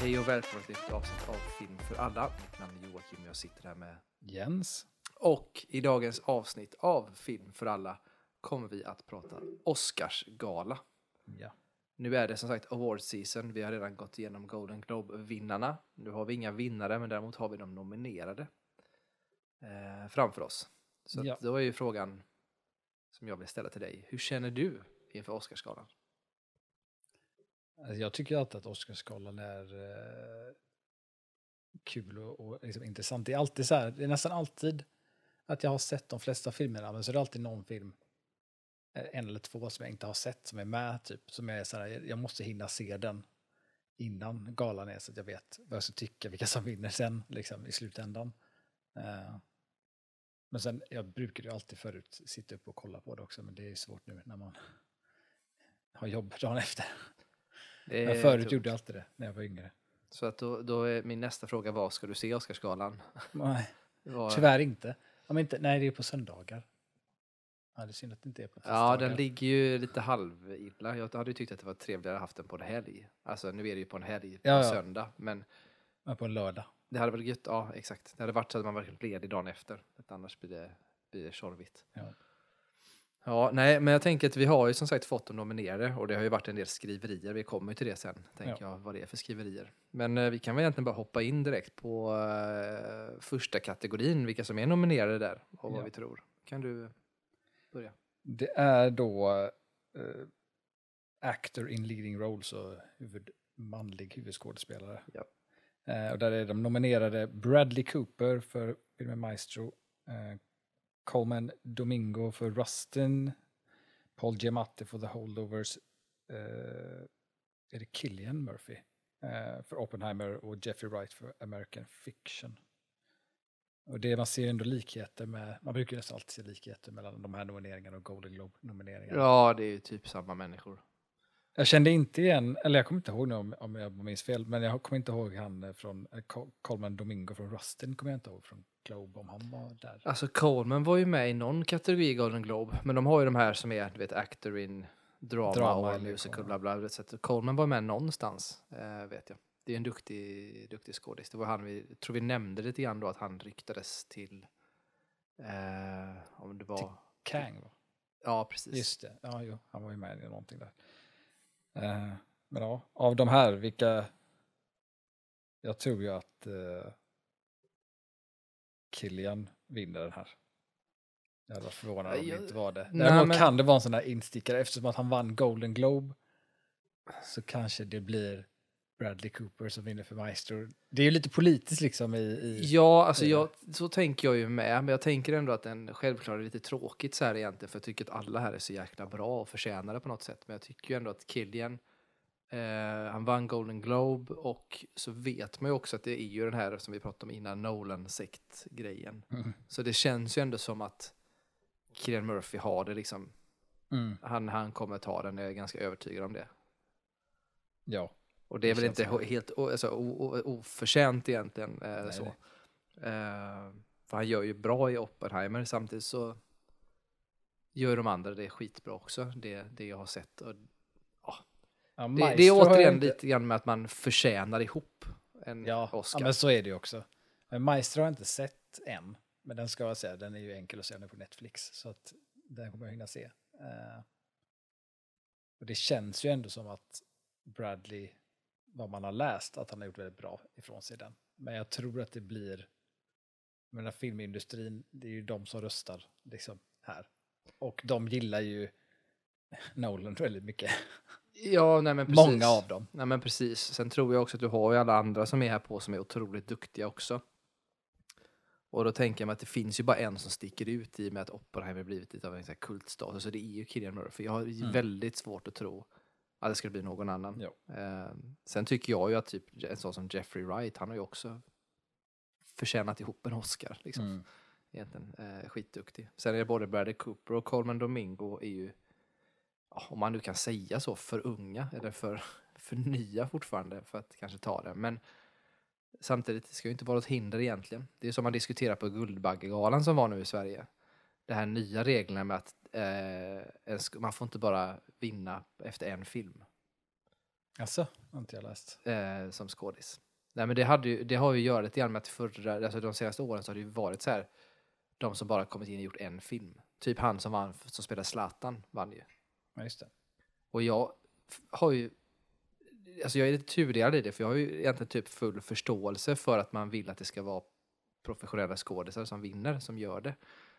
Hej och välkomna till ett avsnitt av Film för alla. Mitt namn är Joakim och jag sitter här med. Jens. Och i dagens avsnitt av Film för alla kommer vi att prata Oscarsgala. Ja. Nu är det som sagt award season. Vi har redan gått igenom Golden Globe-vinnarna. Nu har vi inga vinnare, men däremot har vi de nominerade eh, framför oss. Så Ja. då är ju frågan som jag vill ställa till dig. Hur känner du inför Oscarsgalan? Alltså jag tycker alltid att Oscarsgalan är eh, kul och, och liksom intressant. Det är alltid så här, det är nästan alltid att jag har sett de flesta filmerna, men så är det alltid någon film, eh, en eller två som jag inte har sett, som är med, typ, som är så här, jag måste hinna se den innan galan är så att jag vet vad jag ska tycka, vilka som vinner sen, liksom i slutändan. Eh, men sen, jag brukade ju alltid förut sitta upp och kolla på det också, men det är svårt nu när man har jobb dagen efter. Men är förut tungt. gjorde jag alltid det, när jag var yngre. Så att då, då är min nästa fråga var, ska du se Oscarsgalan? Nej, Var- tyvärr inte. Om inte. Nej, det är på söndagar. Ja, det är synd att det inte är på Ja, tisdagar. den ligger ju lite halvilla. Jag hade ju tyckt att det var trevligare att haft den på en helg. Alltså nu är det ju på en helg, på Ja, ja. söndag. Men Men på en lördag. det hade varit gött, ja exakt. Det hade varit så att man verkligen blev ledig dagen efter. Att annars blir det, blir tjorvigt. Ja. Ja, nej, men jag tänker att vi har ju som sagt fått de nominerade och det har ju varit en del skriverier. Vi kommer ju till det sen, tänker jag, vad det är för skriverier. Men eh, vi kan väl egentligen bara hoppa in direkt på eh, första kategorin, vilka som är nominerade där och vad Ja. vi tror. Kan du börja? Det är då eh, actor in leading role, så huvud, manlig huvudskådespelare. Ja. Eh, och där är de nominerade Bradley Cooper för filmen Maestro, eh, Coleman Domingo för Rustin, Paul Giamatti för The Holdovers, eh, är det Killian Murphy eh, för Oppenheimer och Jeffrey Wright för American Fiction. Och det man ser ändå likheter med, man brukar ju nästan alltid se likheter mellan de här nomineringarna och Golden Globe-nomineringarna. Ja, det är ju typ samma människor. Jag kände inte igen, eller jag kommer inte ihåg nu om, om jag minns fel, men jag kommer inte ihåg han eh, från eh, Col- Coleman Domingo från Rustin, kommer jag inte ihåg från Globe om han var där. Alltså Coleman var ju med i någon kategori Golden Globe, men de har ju de här som är, du vet, actor in drama, Drama och eller musical, bla bla. Så att Coleman var med någonstans, eh, vet jag. Det är en duktig, duktig skådis. Det var han vi, tror vi nämnde lite grann då att han ryktades till, eh, om det var, Kang va? ja precis. Just det, ja, jo, han var ju med i någonting där. Eh, men ja, av de här, vilka... Jag tror ju att uh, Killian vinner den här. Jag varit förvånad om det inte var det. Däremot men- kan det vara en sån här instickare, eftersom att han vann Golden Globe så kanske det blir Bradley Cooper som vinner för Maestro. Det är ju lite politiskt liksom i... i Ja, alltså jag, så tänker jag ju med, men jag tänker ändå att den självklart är lite tråkigt så här egentligen, för jag tycker att alla här är så jäkla bra och förtjänar det på något sätt. Men jag tycker ju ändå att Killian, eh, han vann Golden Globe och så vet man ju också att det är ju den här som vi pratade om innan, Nolan-sekt-grejen. Mm. Så det känns ju ändå som att Killian Murphy har det liksom. Mm, Han, han kommer ta den, jag är ganska övertygad om det. ja. Och det är väl inte så. helt alltså, oförtjänt egentligen. Eh, Nej, så. Eh, för han gör ju bra i Oppenheimer, samtidigt så gör de andra det skitbra också, det, det jag har sett. Och ja det, det är återigen inte- lite grann med att man förtjänar ihop en Ja, Oscar. ja, men så är det ju också. Men Maestro har jag inte sett än. Men den ska jag säga, den är ju enkel att se nu på Netflix. Så att den kommer jag hinna se. Eh, och det känns ju ändå som att Bradley, vad man har läst, att han har gjort väldigt bra ifrån sig den. Men jag tror att det blir, jag menar filmindustrin, det är ju de som röstar liksom här. Och de gillar ju Nolan väldigt mycket. Ja, nej men precis. Många av dem. Nej men precis. Sen tror jag också att du har ju alla andra som är här på som är otroligt duktiga också. Och då tänker jag mig att det finns ju bara en som sticker ut i och med att Oppenheimer blivit lite av en kultstatus och det är ju Cillian Murphy. Jag har Mm. väldigt svårt att tro att det skulle bli någon annan. Ja. Eh, sen tycker jag ju att typ en sån som Jeffrey Wright, han har ju också förtjänat ihop en Oscar. Liksom. Mm. Egentligen eh, skitduktig. Sen är det både Bradley Cooper och Coleman Domingo är ju, ja, om man nu kan säga så, för unga eller för, för nya fortfarande för att kanske ta det. Men samtidigt det ska ju inte vara ett hinder egentligen. Det är som man diskuterar på Guldbaggegalan som var nu i Sverige. Det här nya reglerna med att eh, man får inte bara vinna efter en film. Alltså, har inte jag läst. eh, som skådis. Nej men det, hade ju, det har ju att göra lite grann med att förra, alltså de senaste åren så har det ju varit så här, de som bara kommit in och gjort en film. Typ han som vann, som spelade Zlatan vann ju. Ja, just det. Och jag har ju, alltså jag är lite tudelad i det, för jag har ju egentligen typ full förståelse för att man vill att det ska vara professionella skådisar som vinner, som gör det.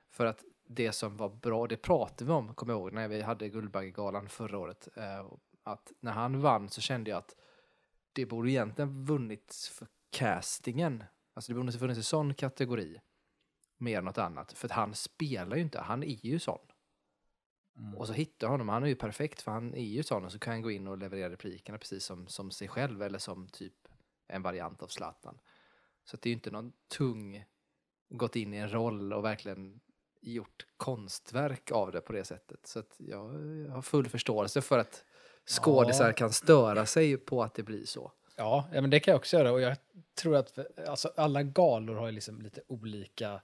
För att det som var bra, det pratade vi om, kommer jag ihåg, när vi hade Guldbaggegalan förra året. Eh, att när han vann så kände jag att det borde egentligen vunnits för castingen. Alltså det borde funnits en sån kategori mer än något annat. För att han spelar ju inte, han är ju sån. Mm. Och så hittar jag honom, han är ju perfekt för han är ju sån och så kan han gå in och leverera replikerna precis som, som sig själv eller som typ en variant av Zlatan. Så det är ju inte någon tung, gått in i en roll och verkligen gjort konstverk av det på det sättet. Så jag, jag har full förståelse för att skådisar Ja. kan störa sig på att det blir så. Ja, ja, men det kan jag också göra. Och jag tror att alltså, alla galor har liksom lite olika,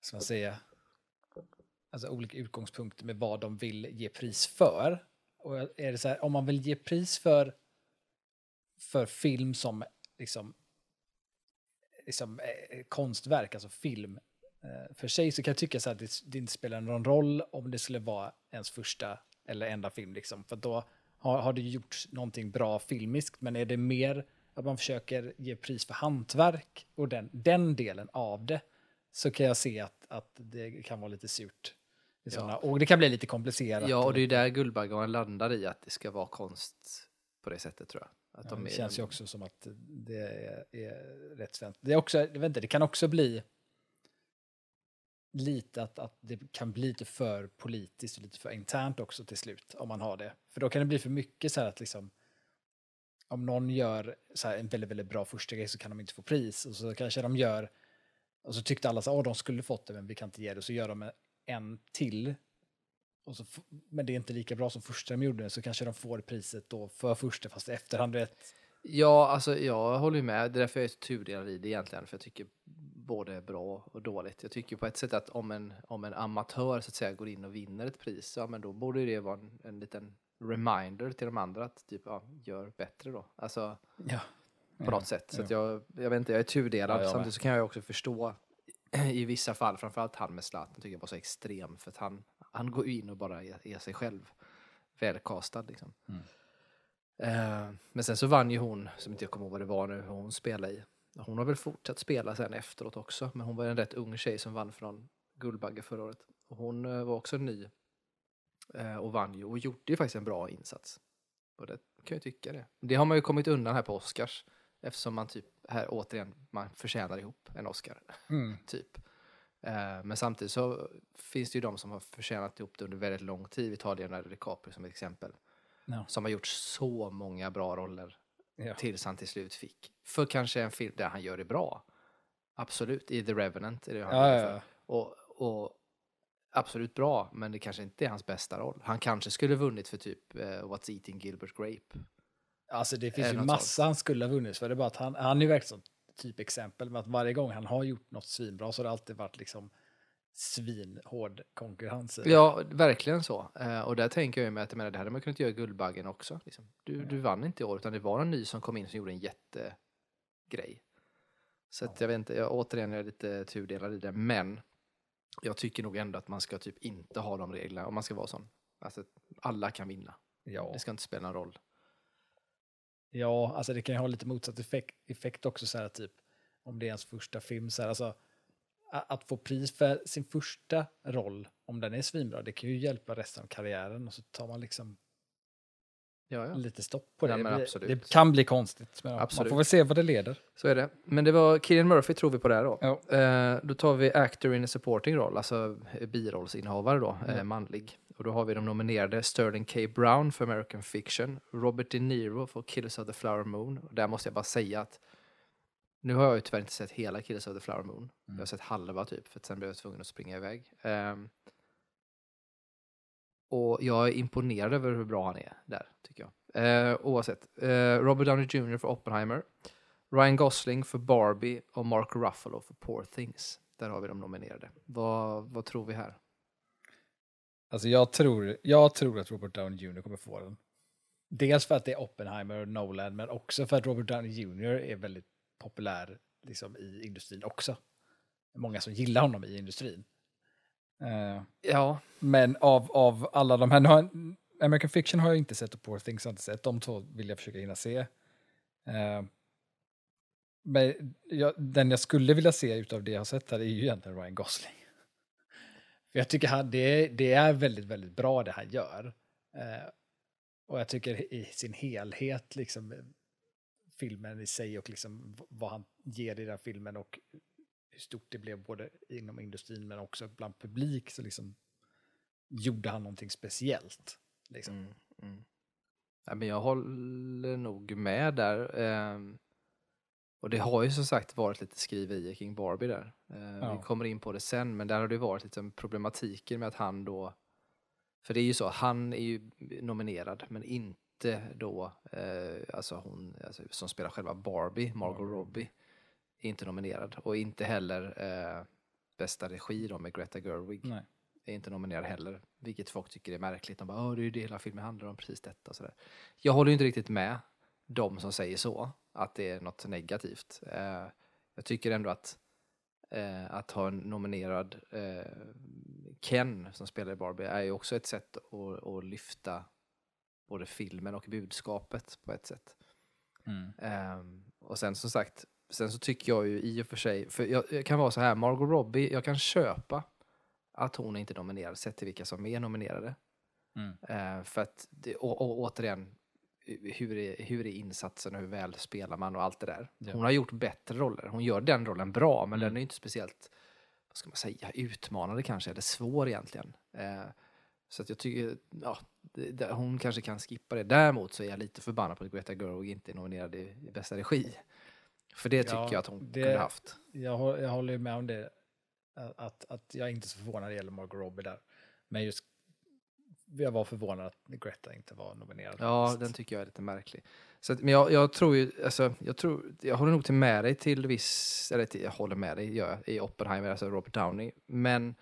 ska man säga, alltså olika utgångspunkter med vad de vill ge pris för. Och är det så här, om man vill ge pris för, för film som liksom, liksom eh, konstverk, alltså film för sig, så kan jag tycka så att det, det inte spelar någon roll om det skulle vara ens första eller enda film, liksom. För då har, har det gjorts någonting bra filmiskt, men är det mer att man försöker ge pris för hantverk och den, den delen av det, så kan jag se att, att det kan vara lite surt. Såna, Och det kan bli lite komplicerat. Ja, och det är där Guldbaggegalan landar i att det ska vara konst på det sättet tror jag. Att Ja, de det är- känns ju också som att det är, är rätt svenskt. Det, är också, jag vet inte, det kan också bli lite att, att det kan bli lite för politiskt och lite för internt också till slut om man har det. För då kan det bli för mycket så här att liksom om någon gör så här en väldigt, väldigt bra första grej så kan de inte få pris och så kanske de gör och så tyckte alla så att de skulle fått det men vi kan inte ge det och så gör de en till och så, men det är inte lika bra som första de gjorde så kanske de får priset då för första fast i efterhand vet Ja, alltså jag håller ju med. Det är därför jag är så tudelad i det egentligen. För jag tycker både bra och dåligt. Jag tycker på ett sätt att om en, om en amatör så att säga går in och vinner ett pris, ja men då borde det vara en, en liten reminder till de andra att typ, ja, gör bättre då. Alltså Ja. på något sätt. Så jag, jag vet inte, jag är tudelad. Ja, jag. Samtidigt så kan jag också förstå i vissa fall, framförallt han med Zlatan tycker jag var så extrem. För att han, han går in och bara är, är sig själv. Välkastad liksom. Mm. Eh, men sen så vann ju hon, som inte jag kommer ihåg vad det var nu, hon spelade i. Hon har väl fortsatt spela sen efteråt också. Men hon var en rätt ung tjej som vann från Guldbagge förra året. Och hon eh, var också ny. Eh, och vann ju och gjorde ju faktiskt en bra insats. Och det kan jag tycka det. Det har man ju kommit undan här på Oscars. Eftersom man typ, här återigen, man förtjänar ihop en Oscar. Mm. typ. Eh, men samtidigt så finns det ju de som har förtjänat ihop det under väldigt lång tid. Vi tar Leonardo DiCaprio som ett exempel. Ja. Som har gjort så många bra roller Ja. tills han till slut fick. För kanske en film där han gör det bra. Absolut, i The Revenant är det han Ja, ja. Och, och absolut bra, men det kanske inte är hans bästa roll. Han kanske skulle vunnit för typ eh, What's Eating Gilbert Grape. Alltså det finns ju massa han skulle ha vunnit för. Det är bara att han, han är ju verkligen ett typexempel med att varje gång han har gjort något svinbra så har det alltid varit liksom svinhård konkurrens. Ja, verkligen så. Eh, och där tänker jag ju med att jag menar, det hade man kunnat göra i Guldbaggen också. Liksom. Du, du vann inte i år, utan det var en ny som kom in som gjorde en jättegrej. Så att jag vet inte, jag, återigen jag är lite tudelad i det, men jag tycker nog ändå att man ska typ inte ha de reglerna om man ska vara sån. Alltså, alla kan vinna. Ja. Det ska inte spela någon roll. ja, alltså det kan ju ha lite motsatt effekt, effekt också så här typ om det är ens första film så här, alltså att få pris för sin första roll om den är svinbra, det kan ju hjälpa resten av karriären och så tar man liksom Ja, ja. lite stopp på det. Ja, det, absolut. det kan bli konstigt, men Absolut. man får väl se vad det leder. Så är det. Men det var Cillian Murphy tror vi på det här då. Ja. Eh, då tar vi actor in a supporting roll, alltså eh, birollsinnehavare då, eh, Mm. manlig. Och då har vi de nominerade Sterling K. Brown för American Fiction, Robert De Niro för Killers of the Flower Moon. Och där måste jag bara säga att nu har jag ju tyvärr inte sett hela Killers of the Flower Moon. Jag har sett halva typ, för att sen blev jag tvungen att springa iväg. Ehm, och jag är imponerad över hur bra han är där, tycker jag. Eh, oavsett. Eh, Robert Downey Jr. för Oppenheimer. Ryan Gosling för Barbie och Mark Ruffalo för Poor Things. Där har vi de nominerade. Vad, vad tror vi här? Alltså jag tror, jag tror att Robert Downey Jr kommer få den. Dels för att det är Oppenheimer och Nolan, men också för att Robert Downey Jr. är väldigt populär liksom, i industrin också. Många som gillar honom i industrin. Eh, Ja, men av, av alla de här, har, American Fiction har jag inte sett och Poor Things har jag inte sett. De två vill jag försöka hinna se. Eh, men jag, den jag skulle vilja se utav det jag har sett här är ju egentligen Ryan Gosling. För jag tycker han, det, det är väldigt, väldigt bra det han gör. Eh, och jag tycker i sin helhet, liksom filmen i sig och liksom vad han ger i den filmen och hur stort det blev både inom industrin men också bland publik så liksom gjorde han någonting speciellt. Liksom. Mm, mm. Ja, men jag håller nog med där. ehm, och det har ju som sagt varit lite skriverier kring Barbie där. Eh, Ja. Vi kommer in på det sen, men där har det varit liksom problematiken med att han då... För det är ju så, han är ju nominerad, men inte då, eh, alltså hon alltså, som spelar själva Barbie, Margot Margot Robbie, är inte nominerad. Och inte heller eh, bästa regi då med Greta Gerwig Nej. är inte nominerad heller, vilket folk tycker är märkligt. De bara, Åh, det är ju det hela filmen handlar om, precis detta och sådär. Jag håller ju inte riktigt med de som säger så, att det är något negativt. Eh, jag tycker ändå att, eh, att ha en nominerad eh, Ken som spelar i Barbie är ju också ett sätt att, att lyfta både filmen och budskapet på ett sätt. Mm. Ehm, och sen som sagt, sen så tycker jag ju i och för sig, för jag, jag kan vara så här, Margot Robbie, jag kan köpa att hon är inte nominerad sett till vilka som är nominerade. Mm. Eh, för att, det, och, och återigen, hur är, hur är insatsen och hur väl spelar man och allt det där. Ja. Hon har gjort bättre roller, hon gör den rollen bra, men Mm. den är inte speciellt, vad ska man säga, utmanande kanske, eller svår egentligen. Eh, så att jag tycker, ja, det, hon kanske kan skippa det. Däremot så är jag lite förbannad på att Greta Gerwig inte är nominerad i, i bästa regi. För det tycker Ja, jag att hon det- kunde haft. Jag, jag håller ju med om det. Att, att jag är inte så förvånad när det gäller Margot Robbie där. Men just jag var förvånad att Greta inte var nominerad. Ja, faktiskt. den tycker jag är lite märklig. Så att, men jag, jag tror ju, alltså, jag, tror, jag håller nog till med dig till viss, eller till, jag håller med dig gör jag, i Oppenheimer, alltså Robert Downey. Men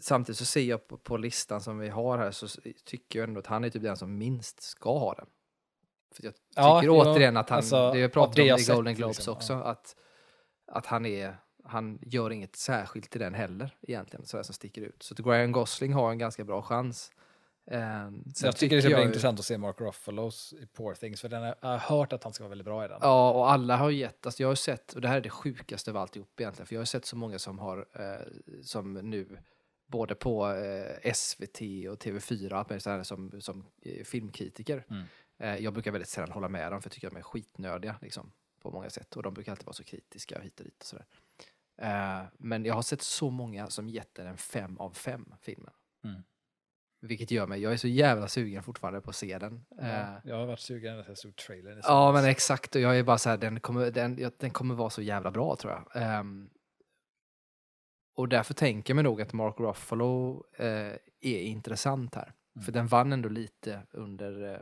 samtidigt så ser jag på, på listan som vi har här så tycker jag ändå att han är typ den som minst ska ha den. För jag tycker Ja, återigen att han, alltså, det jag pratade det om i Golden Globes liksom, också, ja. att, att han är, han gör inget särskilt i den heller egentligen, sådär som sticker ut. Så Ryan Gosling har en ganska bra chans. Eh, Så jag tycker det ska bli intressant att se Mark Ruffalos i Poor Things. För den har, jag har hört att han ska vara väldigt bra i den. Ja, och alla har gett, alltså jag har sett, och det här är det sjukaste av alltihop egentligen, för jag har sett så många som har, eh, som nu, både på eh, SVT och TV4, allt möjligt så här, som, som eh, filmkritiker. Mm. Eh, jag brukar väldigt sällan hålla med dem, för jag tycker att de är skitnödiga, liksom, på många sätt. Och de brukar alltid vara så kritiska hit och dit och sådär. Eh, men jag har sett så många som gett den en fem av fem, filmen. Mm. Vilket gör mig, jag är så jävla sugen fortfarande på att se den. Eh, Ja, jag har varit sugen ända sedan jag såg trailern. Ja, men exakt. Och jag är bara så här, den kommer, den, den kommer vara så jävla bra tror jag. Ehm, och därför tänker jag mig nog att Mark Ruffalo eh, är intressant här. Mm. För den vann ändå lite under, eh,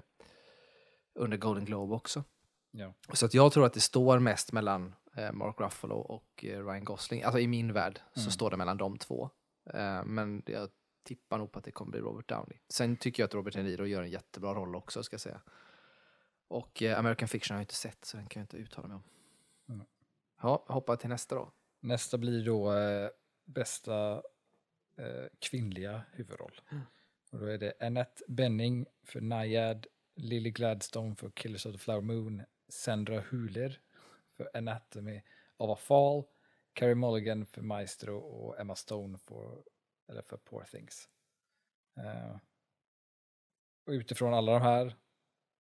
under Golden Globe också. Ja. Så att jag tror att det står mest mellan eh, Mark Ruffalo och eh, Ryan Gosling. Alltså i min värld så Mm. står det mellan de två. Eh, men jag tippar nog på att det kommer bli Robert Downey. Sen tycker jag att Robert De Niro gör en jättebra roll också, ska jag säga. Och eh, American Fiction har jag inte sett, så den kan jag inte uttala mig om. Mm. Ja, hoppa till nästa då. Nästa blir då bästa eh, kvinnliga huvudroll. Mm. Och då är det Annette Benning för Naiad, Lily Gladstone för Killers of the Flower Moon, Sandra Huler för Anatomy of a Fall, Carey Mulligan för Maestro och Emma Stone för, eller för Poor Things. Eh, och utifrån alla de här,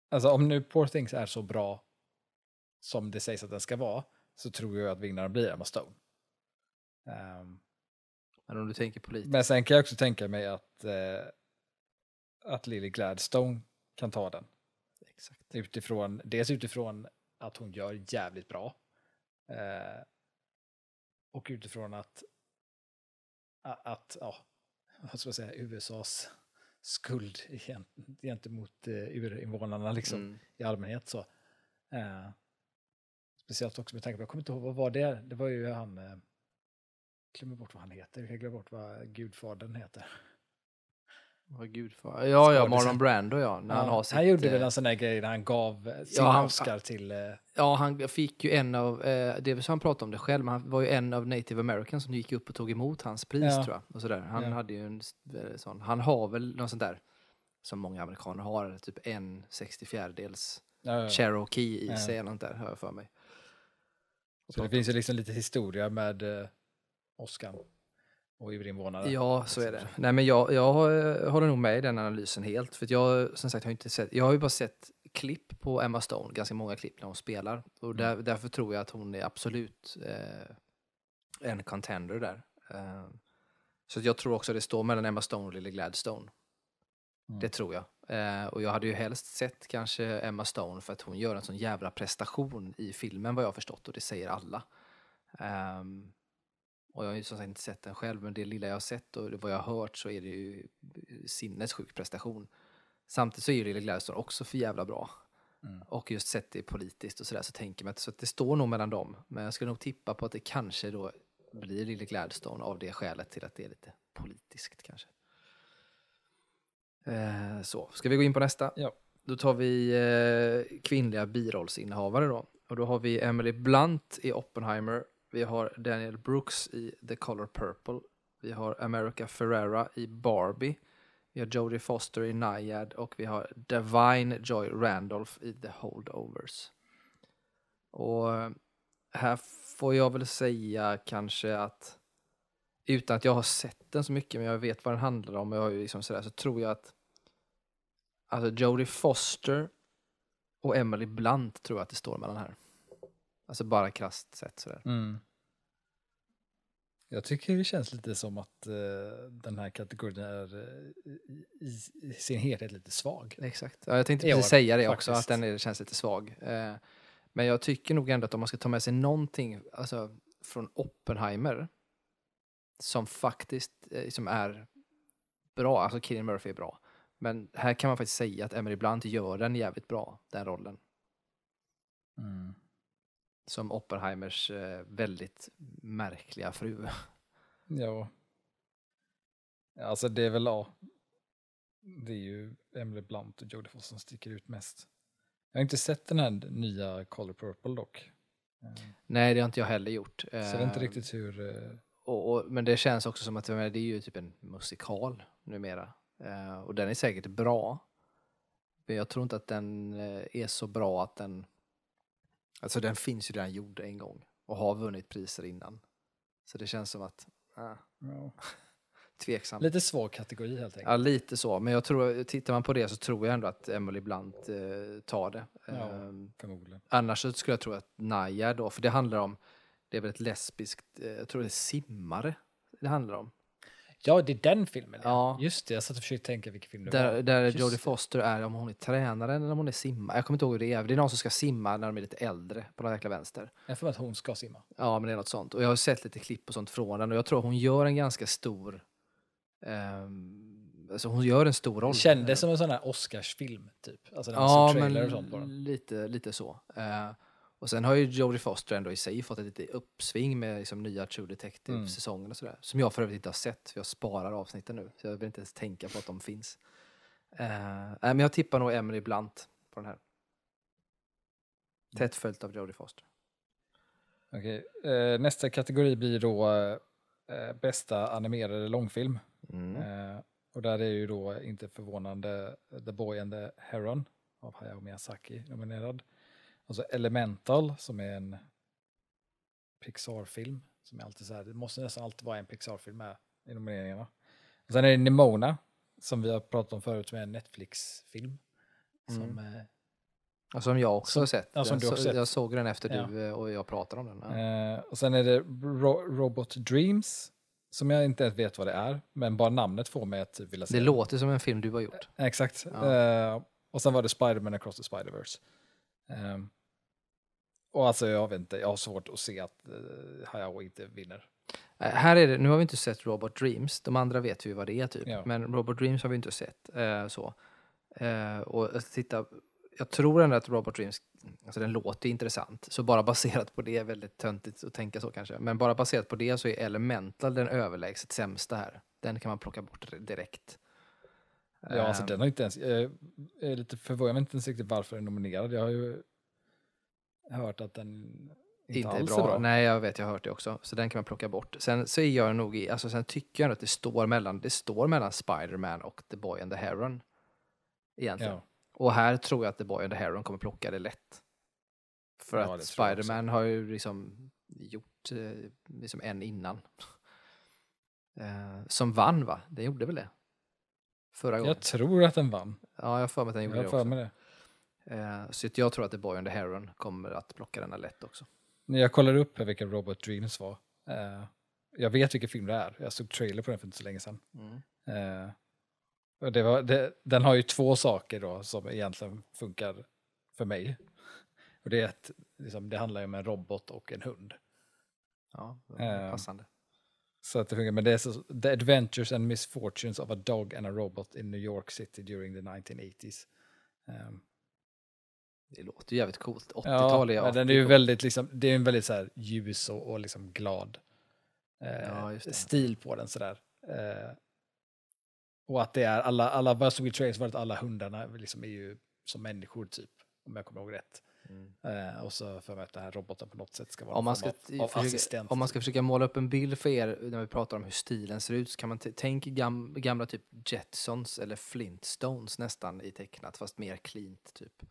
alltså om nu Poor Things är så bra som det sägs att den ska vara, så tror jag att vinnaren blir Emma Stone. Ehm, Men om du tänker politiskt. men sen kan jag också tänka mig att, eh, att Lily Gladstone kan ta den. Exakt. Utifrån, dels utifrån att hon gör jävligt bra. Eh, och utifrån att, att ja, vad ska jag säga, USAs skuld gent- gentemot eh, urinvånarna liksom, Mm. i allmänhet. så. Eh, speciellt också med tanke på, jag kommer inte ihåg, vad var det? Det var ju han, eh, glömmer bort vad han heter, jag glömmer bort vad gudfadern heter. Vad gud för... Ja, ja. Marlon Brando ja. När han, har sitt, han gjorde eh, väl en sån där grej när han gav eh, sin han- Oscar till... eh, Ja, han fick ju en av, eh, det är väl så han pratade om det själv, men han var ju en av native americans som gick upp och tog emot hans pris Ja. tror jag. Och sådär. Han Ja. hade ju en eh, sån, han har väl någon sån där, som många amerikaner har, typ en 64-dels ja, ja. Cherokee i Ja. sig eller något där, har jag för mig. Så det finns ju liksom lite historia med eh, Oscar och urinvånare. Ja, så är det. Nej, men jag, jag har- håller nog med i den analysen helt. För jag, som sagt, har inte sett, jag har ju bara sett klipp på Emma Stone, ganska många klipp när hon spelar. Och där, därför tror jag att hon är absolut eh, en contender där. Eh, så jag tror också det står mellan Emma Stone och Lily Gladstone. Mm. Det tror jag. Eh, och jag hade ju helst sett kanske Emma Stone för att hon gör en sån jävla prestation i filmen vad jag har förstått och det säger alla. Ehm, och jag har ju som sagt inte sett den själv men det lilla jag har sett och vad jag har hört så är det ju sinnessjuk prestation. Samtidigt så är ju Lily Gladstone också för jävla bra. Mm. Och just sett det politiskt och sådär så tänker man att, så att det står nog mellan dem. Men jag skulle nog tippa på att det kanske då blir Lily Gladstone av det skälet till att det är lite politiskt kanske. Eh, så, ska vi gå in på nästa? Ja. Då tar vi eh, kvinnliga birollsinnehavare då. Och då har vi Emily Blunt i Oppenheimer. Vi har Daniel Brooks i The Color Purple. Vi har America Ferrera i Barbie. Vi har Jodie Foster i Nyad och vi har Divine Joy Randolph i The Holdovers. Och eh, här får jag väl säga kanske att utan att jag har sett den så mycket men jag vet vad den handlar om och jag har ju liksom sådär, så tror jag att alltså Jodie Foster och Emily Blunt tror jag att det står mellan här. Alltså bara krasst sett sådär. Mm. Jag tycker det känns lite som att eh, den här kategorin är eh, i, i, sin helhet lite svag. Exakt. Ja, jag tänkte precis år, säga det också, faktiskt. att den är, känns lite svag. Eh, men jag tycker nog ändå att om man ska ta med sig någonting alltså, från Oppenheimer som faktiskt som är bra, alltså Cillian Murphy är bra. Men här kan man faktiskt säga att Emily Blunt gör den jävligt bra, den rollen. Mm. Som Oppenheimers eh, väldigt märkliga fru. Ja. Alltså det är väl, ja. Det är ju Emily Blunt och Jodie Foster som sticker ut mest. Jag har inte sett den här nya Color Purple dock. Eh, Nej, det har inte jag heller gjort. Så det är inte Eh, riktigt hur... Och, och, men det känns också som att jag det är ju typ en musikal numera. Och den är säkert bra. Men jag tror inte att den är så bra att den... Alltså den finns ju redan gjord en gång och har vunnit priser innan. Så det känns som att... Äh, Ja. tveksam. Lite svår kategori helt enkelt. Ja, lite så. Men jag tror, tittar man på det så tror jag ändå att Emily Blunt eh, tar det. Ja. Ehm, Förmodligen. Annars så skulle jag tro att Naya då, för det handlar om, det är väl ett lesbiskt, eh, jag tror det är simmare det handlar om. Ja, det är den filmen. Ja. Just det, jag satt och försökte tänka vilken film det Där, var. där Just Jodie. Foster är, om hon är tränare eller om hon är simmare. Jag kommer inte ihåg hur det är. Det är någon som ska simma när de är lite äldre på någon jäkla vänster. Jag får att hon ska simma. Ja, men det är något sånt. Och jag har sett lite klipp och sånt från den och jag tror hon gör en ganska stor, ehm, alltså hon gör en stor roll. Det kändes som en sån här Oscarsfilm, typ. Alltså den Ja, men trailer och sånt på den. lite, lite så. Eh, och sen har ju Jodie Foster ändå i sig fått ett lite uppsving med liksom nya True Mm. Detective-säsongen och sådär. Som jag för övrigt inte har sett, för jag sparar avsnitten nu. Så jag vill inte ens tänka på att de finns. Eh, nej, men jag tippar nog Emily Blunt på den här. Tätt följt av Jodie Foster. Okej, eh, nästa kategori blir då eh, bästa animerade långfilm. Mm. Och där är ju då inte förvånande The Boy and the Heron av Hayao Miyazaki nominerad. Och så Elemental som är en Pixar-film. Som är alltid så här, det måste nästan alltid vara en Pixar-film med i nomineringarna. Och sen är det Nimona som vi har pratat om förut som är en Netflix-film. Som, Mm. eh, Och som jag också Som- har sett. ja, som jag, du har så, sett. jag såg den efter Ja. du eh, och jag pratade om den. Ja. Eh, och sen är det Ro- Robot Dreams, som jag inte ens vet vad det är, men bara namnet får mig att vilja se Det låter som en film du har gjort. Exakt. Eh, och sen var det Spider-Man Across the Spider-Verse. Ehm, och alltså jag vet inte, jag har svårt att se att uh, Hayao inte vinner. Eh, Här är det, nu har vi inte sett Robot Dreams, de andra vet vi vad det är typ. Ja. Men Robot Dreams har vi inte sett. Eh, så. Eh, och titta, jag tror ändå att Robot Dreams, alltså den låter intressant. Så bara baserat på det är väldigt töntigt att tänka så kanske. Men bara baserat på det så är Elemental den överlägset sämsta här. Den kan man plocka bort direkt. Ja, alltså Ehm, den har inte ens, jag är lite förvånad, jag vet inte ens riktigt varför den är nominerad. Jag har ju hört att den inte, inte alls bra. är bra. Nej, jag vet, jag har hört det också. Så den kan man plocka bort. Sen så är jag nog i, alltså sen tycker jag att det står mellan, det står mellan Spider-Man och The Boy and the Heron. Egentligen. Ja. Och här tror jag att The Boy and the Heron kommer plocka det lätt. För Ja, att det. Spider-Man har ju liksom gjort eh, liksom en innan. Eh, som vann va? Den gjorde väl det? Förra gången? Jag tror att den vann. Ja, jag har för mig att den Jag gjorde har det också. det. Eh, så jag tror att The Boy and the Heron kommer att plocka denna lätt också. När jag kollade upp vilka Robot Dreams var. Eh, jag vet vilken film det är. Jag såg trailer på den för inte så länge sedan. Eh, och det var, det, den har ju två saker då som egentligen funkar för mig. Och det är att liksom, det handlar om en robot och en hund. Ja, Eh, passande. Så att det funkar, men det är så, The Adventures and Misfortunes of a Dog and a Robot in New York City during the 1980s. Um, Det låter ju jävligt coolt. 80-tal ja, är men den är ju väldigt, liksom, det är en väldigt så här ljus och, och liksom glad eh, Ja, stil på den sådär. Eh, och att det är alla, alla vad jag såg i trailers var att alla hundarna liksom är ju som människor typ, om jag kommer ihåg rätt. Mm. Eh, och så för mig att den här roboten på något sätt ska vara Om man, ska, av, av försöka, assistent. om man ska försöka måla upp en bild för er när vi pratar om hur stilen ser ut så kan man t- tänk gam, gamla typ Jetsons eller Flintstones nästan i tecknat fast mer cleant typ.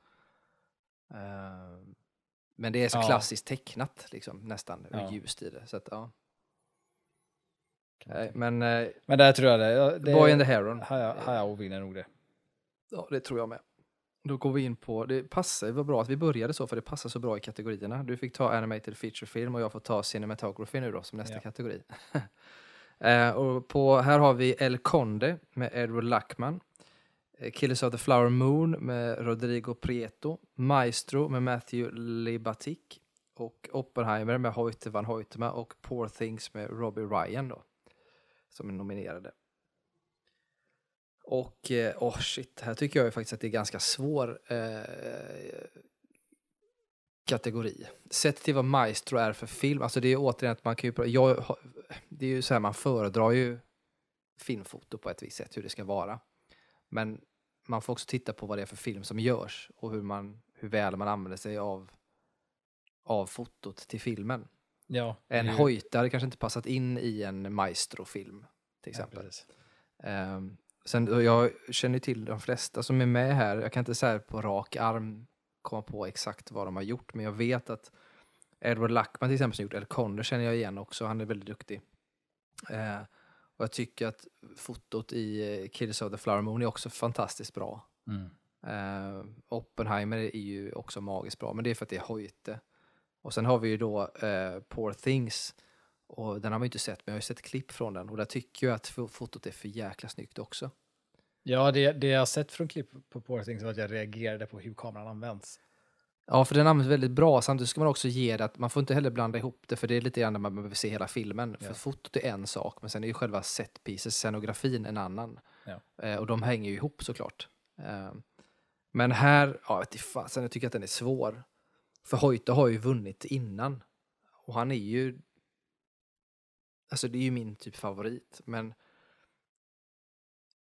Eh, men det är så Ja. klassiskt tecknat liksom nästan Ja. ljust i det. Så att, ja. Nej, tänka. men eh, men där tror jag det. det Boy and the Heron. Hayao vinner nog det. Ja, det tror jag med. Då går vi in på, det passar, det var bra att vi började så för det passar så bra i kategorierna. Du fick ta animated feature film och jag får ta cinematography nu då som nästa Ja. kategori. eh, och på, här har vi El Conde med Edward Luckman. eh, Killers of the Flower Moon med Rodrigo Prieto. Maestro med Matthew Libatic. Och Oppenheimer med Hoyte van Hoytema och Poor Things med Robbie Ryan då. Som är nominerade. Och, åh shit, här tycker jag ju faktiskt att det är ganska svår eh, kategori. Sett till vad Maestro är för film, alltså det är ju återigen att man kan ju, jag, det är ju så här man föredrar ju filmfoto på ett visst sätt, hur det ska vara. Men man får också titta på vad det är för film som görs och hur, man, hur väl man använder sig av, av fotot till filmen. Ja, En ju- hade kanske inte passat in i en Maestro-film, till Ja, exempel. precis. Sen, jag känner till de flesta som är med här. Jag kan inte säga på rak arm komma på exakt vad de har gjort, men jag vet att Edward Luckman till exempel som gjort El Conde känner jag igen också. Han är väldigt duktig. Eh, och jag tycker att fotot i eh, Killers of the Flower Moon är också fantastiskt bra. Mm. Eh, Oppenheimer är ju också magiskt bra, men det är för att det är Hoyte. Och sen har vi ju då eh, Poor Things. Och den har man ju inte sett, men jag har ju sett klipp från den. Och där tycker jag att fo- fotot är för jäkla snyggt också. Ja, det, det jag har sett från klipp på Poor Things var att jag reagerade på hur kameran används. Ja, för den används väldigt bra. Samtidigt ska man också ge det att man får inte heller blanda ihop det, för det är lite grann när man behöver se hela filmen. För Ja. fotot är en sak, men sen är ju själva setpieces, scenografin, en annan. Ja. Eh, och de hänger ju ihop såklart. Eh, men här, ja, jag vet fasen, jag tycker att den är svår. För Hoyte har ju vunnit innan. Och han är ju... Alltså det är ju min typ favorit, men...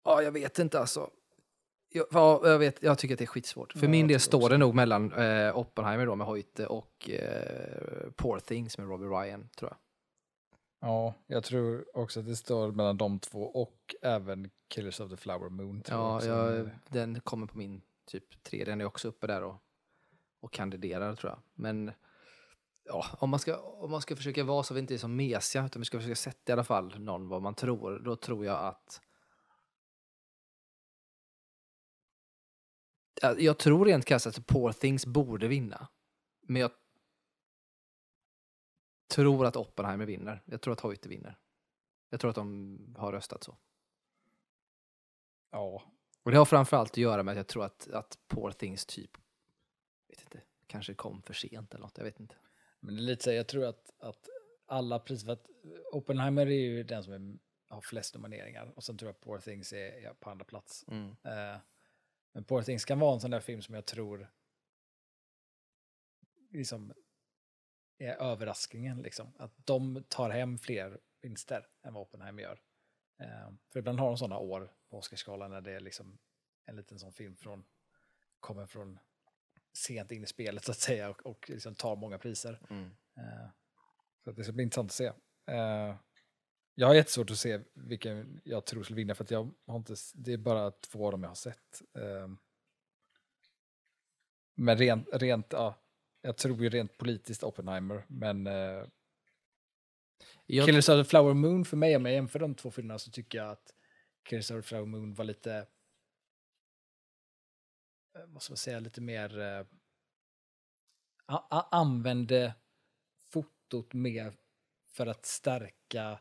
Ja, jag vet inte alltså. Jag, ja, jag, vet, jag tycker att det är skitsvårt. För Ja, min del står det nog mellan eh, Oppenheimer då med Hoyte och eh, Poor Things med Robbie Ryan, tror jag. Ja, jag tror också att det står mellan de två och även Killers of the Flower Moon. Jag Ja, jag, den kommer på min typ tre. Den är också uppe där och, och kandiderar, tror jag. Men ja, om, man ska, om man ska försöka vara så vi inte är så mesiga, utan vi ska försöka sätta i alla fall någon vad man tror, då tror jag att Ja, jag tror rent krasst att Poor Things borde vinna. Men jag tror att Oppenheimer vinner. Jag tror att Hoyte vinner. Jag tror att de har röstat så. ja, Och det har framförallt att göra med att jag tror att, att Poor Things typ, vet inte, kanske kom för sent eller något, jag vet inte. Men det är lite så, här, jag tror att, att alla priser, för att Oppenheimer är ju den som är, har flest nomineringar och sen tror jag att Poor Things är, är på andra plats. Eh, men Poor Things kan vara en sån där film som jag tror liksom är överraskningen. Liksom. Att de tar hem fler vinster än vad Oppenheimer gör. Eh, för ibland har de sådana år på Oscarsgalan när det är liksom en liten sån film från, kommer från sent in i spelet så att säga och, och liksom tar många priser. Mm. Eh, så det ska bli intressant att se. Eh, jag har jättesvårt att se vilken jag tror skulle vinna för att jag har inte, det är bara två av dem jag har sett. Eh, men rent, rent, ja, jag tror ju rent politiskt Oppenheimer, men eh, Jag, Killers of the Flower Moon för mig, om jag jämför de två filmerna så tycker jag att Killers of the Flower Moon var lite, vad ska man säga, lite mer, eh, använde fotot mer för att stärka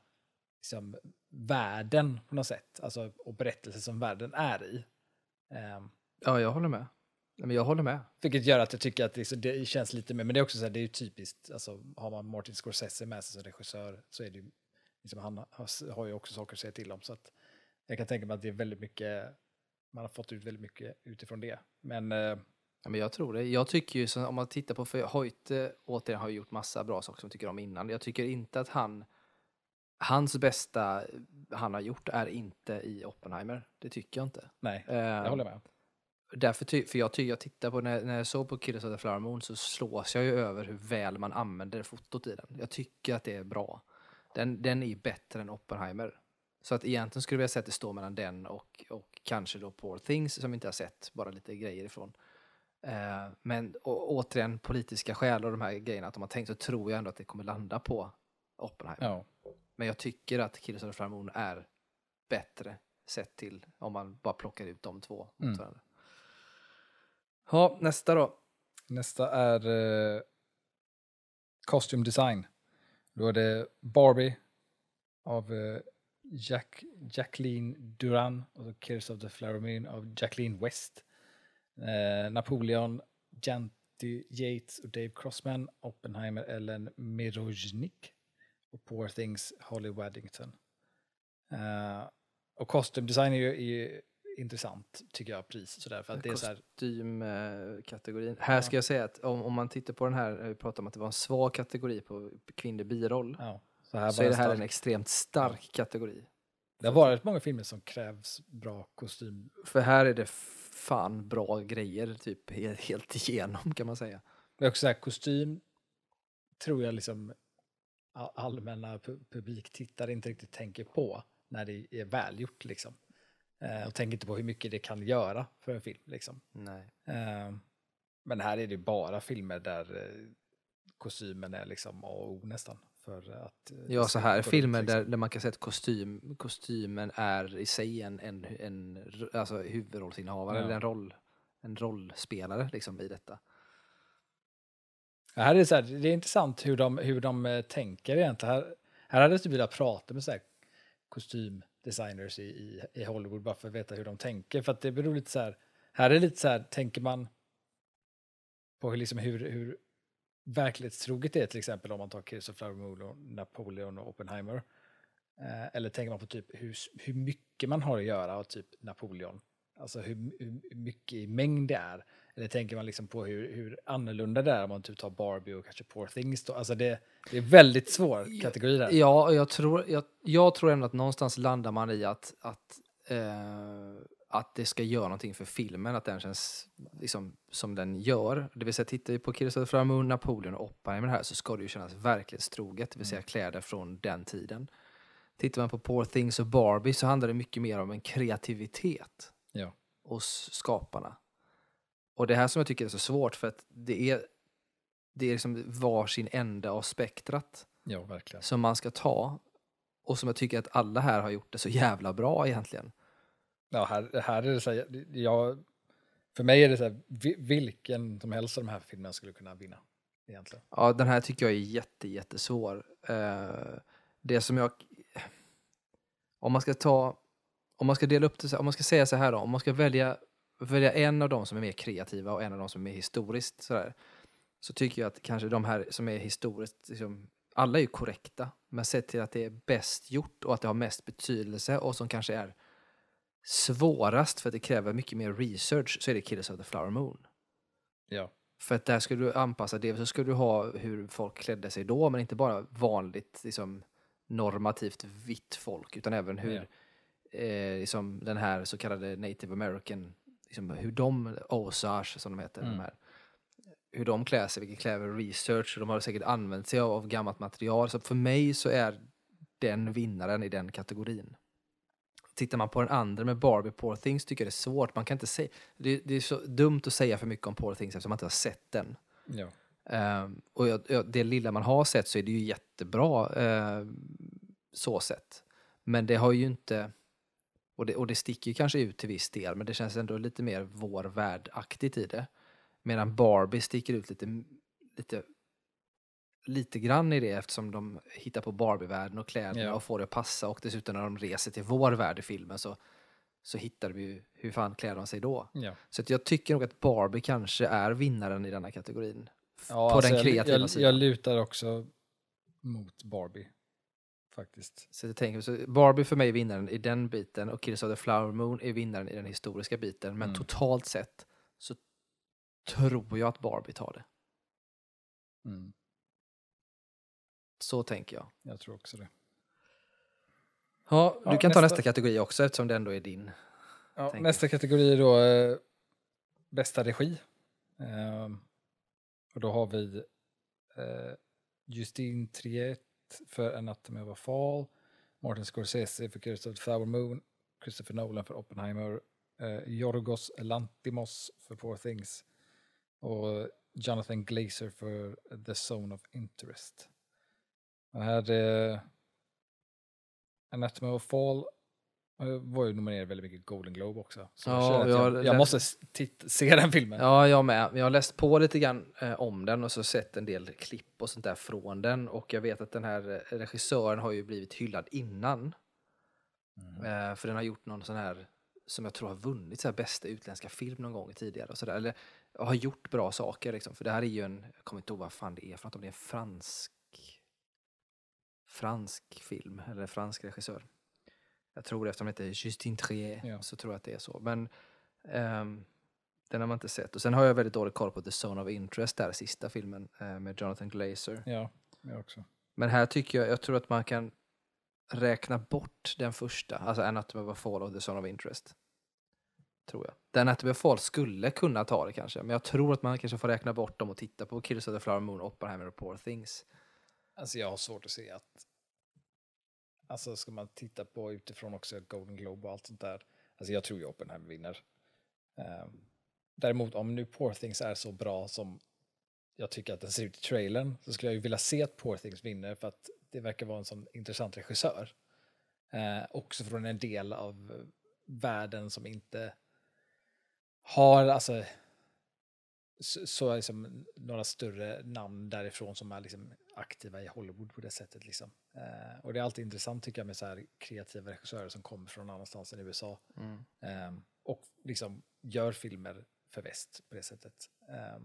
liksom, världen på något sätt, alltså, och berättelsen som världen är i. Ehm, ja, jag håller med. Men jag håller med. vilket gör att jag tycker att det, det känns lite mer, men det är också så här, det är ju typiskt, alltså har man Martin Scorsese med sig som regissör så är det ju, liksom, han har, har ju också saker att säga till om. Så att jag kan tänka mig att det är väldigt mycket, man har fått ut väldigt mycket utifrån det. Men eh, Ja, men jag tror det. Jag tycker ju, så, om man tittar på, för Hoyte återigen har gjort massa bra saker som jag tycker om innan. Jag tycker inte att han, hans bästa han har gjort är inte i Oppenheimer. Det tycker jag inte. nej, Eh, jag håller med. Därför ty, för jag tycker jag tittar på, när, när jag såg på Killers of the Flower Moon så slås jag ju över hur väl man använder fotot i den. Jag tycker att det är bra. Den, den är bättre än Oppenheimer. Så att egentligen skulle vi ha sett det stå mellan den och, och kanske då Poor Things som vi inte har sett, bara lite grejer ifrån. Eh, men å, återigen, politiska skäl och de här grejerna, att de har tänkt så tror jag ändå att det kommer landa på Oppenheimer. Ja. Men jag tycker att Killers of the är bättre sett till om man bara plockar ut de två Mm. Ja, nästa då. Nästa är eh, Costume Design. Då är det Barbie av eh, Jack, Jacqueline Duran och Killers of the Flower Moon av Jacqueline West. Eh, Napoleon, Janty Yates och Dave Crossman, Oppenheimer, Ellen Mirojnik och Poor Things, Holly Waddington. Eh, och Costume Design är ju, är ju intressant, tycker jag, pris sådär, för att det är så här, Kostymkategorin. Här ska jag säga att om, om man tittar på den här, vi pratade om att det var en svag kategori på kvinnlig biroll, ja, så här så är det här stark- en extremt stark kategori. Det har varit många filmer som krävs bra kostym. För här är det fan bra grejer, typ he- helt igenom kan man säga. Är också så här, kostym tror jag liksom allmänna pu- publiktittare inte riktigt tänker på när det är välgjort liksom. Eh, och tänker inte på hur mycket det kan göra för en film liksom. Nej. Eh, men här är det bara filmer där eh, kostymen är liksom A och O nästan. För att, eh, Ja, så här, filmer där, där man kan säga att kostym, kostymen är i sig en, en, en alltså huvudrollsinnehavare, Ja. eller en, roll, en rollspelare liksom i detta. Ja, Här är det, så här, det är intressant hur de, hur de eh, tänker egentligen. Här, här hade jag typ velat prata med så här, kostymdesigners i, i, i Hollywood bara för att veta hur de tänker. För att det beror lite så här, här är det lite så här, tänker man på liksom hur, hur verklighetstroget det är till exempel om man tar Moon och Napoleon och Oppenheimer. Eh, eller tänker man på typ hur, hur mycket man har att göra av typ Napoleon. Alltså hur, hur mycket i mängd det är. Eller tänker man liksom på hur, hur annorlunda det är om man typ tar Barbie och kanske Poor Things. Då. Alltså det, det är väldigt svår kategori där. Ja, och jag tror, jag, jag tror ändå att någonstans landar man i att, att, eh, att det ska göra någonting för filmen, att den känns liksom, som den gör. Det vill säga, tittar vi på Flower Moon, Napoleon och Oppenheimer här så ska det ju kännas verklighetstroget, det vill säga kläder från den tiden. Tittar man på Poor Things och Barbie så handlar det mycket mer om en kreativitet Ja. hos skaparna. Och det här som jag tycker är så svårt för att det är, det är liksom varsin ände av spektrat ja, som man ska ta och som jag tycker att alla här har gjort det så jävla bra egentligen. Ja, här, här är det så här, jag, för mig är det så här, vilken som helst av de här filmerna skulle kunna vinna. Egentligen. Ja, den här tycker jag är jätte, jättesvår. Eh, det som jag... Om man ska ta... Om man ska dela upp det, om man ska säga så här då, om man ska välja, välja en av dem som är mer kreativa och en av dem som är historiskt så, där, så tycker jag att kanske de här som är historiskt, liksom, alla är ju korrekta, men sett till att det är bäst gjort och att det har mest betydelse och som kanske är svårast för att det kräver mycket mer research så är det Killers of the Flower Moon. Ja. För att där skulle du anpassa det, så skulle du ha hur folk klädde sig då, men inte bara vanligt liksom, normativt vitt folk, utan även hur, Ja. eh, liksom den här så kallade native american, liksom hur de, Osage som de heter, Mm. de här, hur de klär sig, vilket kräver research, och de har säkert använt sig av, av gammalt material. Så för mig så är den vinnaren i den kategorin. Tittar man på den andra med Barbie Poor Things tycker jag det är svårt. Man kan inte säga, det, det är så dumt att säga för mycket om Poor Things eftersom man inte har sett den. Ja. Ehm, och jag, jag, det lilla man har sett så är det ju jättebra ehm, så sett. Men det har ju inte, och det, och det sticker ju kanske ut till viss del, men det känns ändå lite mer vår värld-aktigt i det. Medan Barbie sticker ut lite, lite, lite grann i det eftersom de hittar på Barbie-världen och kläderna Ja. och får det att passa och dessutom när de reser till vår värld i filmen så, så hittar vi ju hur fan klär de sig då. Ja. Så jag tycker nog att Barbie kanske är vinnaren i denna kategorin. Ja, på alltså den kreativa jag, jag, sidan. jag lutar också mot Barbie. Faktiskt. Så jag tänker, så Barbie för mig är vinnaren i den biten och Killers of the Flower Moon är vinnaren i den historiska biten. Men Mm. totalt sett så tror jag att Barbie tar det. Mm. Så tänker jag. Jag tror också det. Ja, du Ja, kan ta nästa. nästa kategori också eftersom det ändå är din. Ja, nästa kategori är då eh, bästa regi. Ehm, och då har vi eh, Justine Triet för Anatomy of a Fall, Martin Scorsese för Killers of the Flower Moon, Christopher Nolan för Oppenheimer, eh, Yorgos Lantimos för Poor Things och Jonathan Glazer för The Zone of Interest. Den här eh, Anatomy of Fall eh, var ju nominerad väldigt mycket Golden Globe också. Så Ja, jag jag, jag läst- måste se den filmen. Ja, jag med. Jag har läst på lite grann eh, om den och så sett en del klipp och sånt där från den. Och jag vet att den här eh, regissören har ju blivit hyllad innan. Mm. Eh, för den har gjort någon sån här, som jag tror har vunnit så här bästa utländska film någon gång tidigare. Och så där. Eller har gjort bra saker liksom. För det här är ju en, jag kommer inte ihåg vad fan det är för något, om det är en fransk, fransk film eller fransk regissör. Jag tror det, eftersom det heter Justine Trier Ja. så tror jag att det är så. Men ehm, den har man inte sett. Och sen har jag väldigt dålig koll på The Zone of Interest, där sista filmen eh, med Jonathan Glazer. Ja, jag också. Men här tycker jag, jag tror att man kan räkna bort den första, alltså Anatomy of a Fall och The Zone of Interest. Tror jag. The Anatomy of a Fall skulle kunna ta det kanske, men jag tror att man kanske får räkna bort dem och titta på Killers of the Flower Moon, Oppenheimer och Poor Things. Alltså jag har svårt att se att... Alltså ska man titta på utifrån också Golden Globe och allt sånt där. Alltså jag tror ju Oppenheimer vinner. Um, däremot om nu Poor Things är så bra som jag tycker att den ser ut i trailern så skulle jag ju vilja se att Poor Things vinner för att det verkar vara en sån intressant regissör. Eh, också från en del av världen som inte har, alltså så, så liksom några större namn därifrån som är liksom aktiva i Hollywood på det sättet. Liksom. Eh, och det är alltid intressant tycker jag med så kreativa regissörer som kommer från annanstans än USA eh, och liksom gör filmer för väst på det sättet. Eh,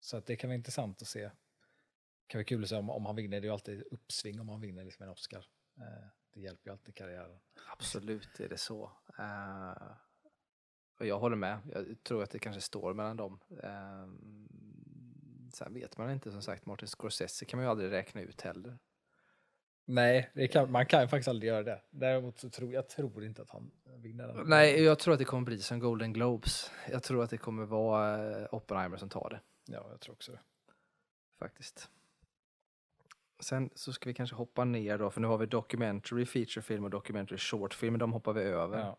så att det kan vara intressant att se. Det kan vara kul att se om, om han vinner. Det är ju alltid uppsving om han vinner liksom en Oscar. Eh, det hjälper ju alltid karriären. Absolut är det så. Eh, och jag håller med. Jag tror att det kanske står mellan dem. Uh, sen vet man inte som sagt. Martin Scorsese kan man ju aldrig räkna ut heller. Nej, kan, man kan ju faktiskt aldrig göra det. Däremot så tror jag tror inte att han vinner den. Nej, jag tror att det kommer bli som Golden Globes. Jag tror att det kommer vara eh, Oppenheimer som tar det. Ja, jag tror också det. Faktiskt. Sen så ska vi kanske hoppa ner då, för nu har vi documentary featurefilm och documentary shortfilm, de hoppar vi över. Ja.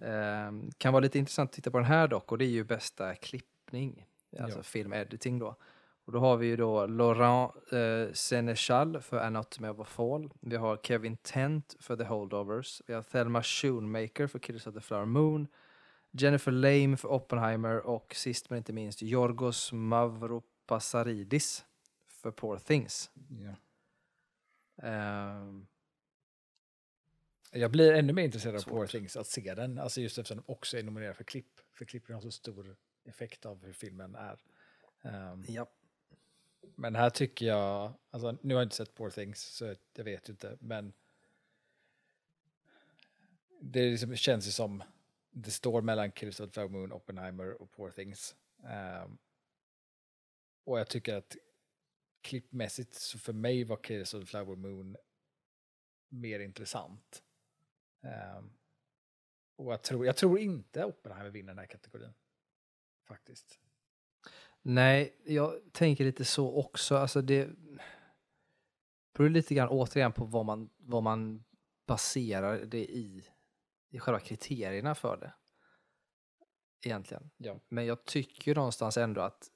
Ehm, kan vara lite intressant att titta på den här dock, och det är ju bästa klippning, alltså Ja. film editing då. Och då har vi ju då Laurent eh, Sénéchal för Anatomy of a Fall. Vi har Kevin Tent för The Holdovers. Vi har Thelma Schoonmaker för Killers of the Flower Moon. Jennifer Lame för Oppenheimer och sist men inte minst Yorgos Mavropasaridis för Poor Things. Ja. Ehm, Jag blir ännu mer intresserad av. Poor Things, att se den. Alltså just eftersom de också är nominerade för klipp. För klippen har så stor effekt av hur filmen är. Ehm, ja. Men här tycker jag, alltså nu har jag inte sett Poor Things så jag vet inte, men det liksom känns ju som det står mellan Killers of the Moon, Oppenheimer och Poor Things. Ehm, och jag tycker att klippmässigt så för mig var Killers of the Flower Moon mer intressant. Ehm, och jag tror, jag tror inte Oppenheimer vinner den här kategorin. Faktiskt. Nej, jag tänker lite så också. Alltså det beror lite grann återigen på vad man, vad man baserar det i, i själva kriterierna för det. Egentligen. Ja. Men jag tycker någonstans ändå att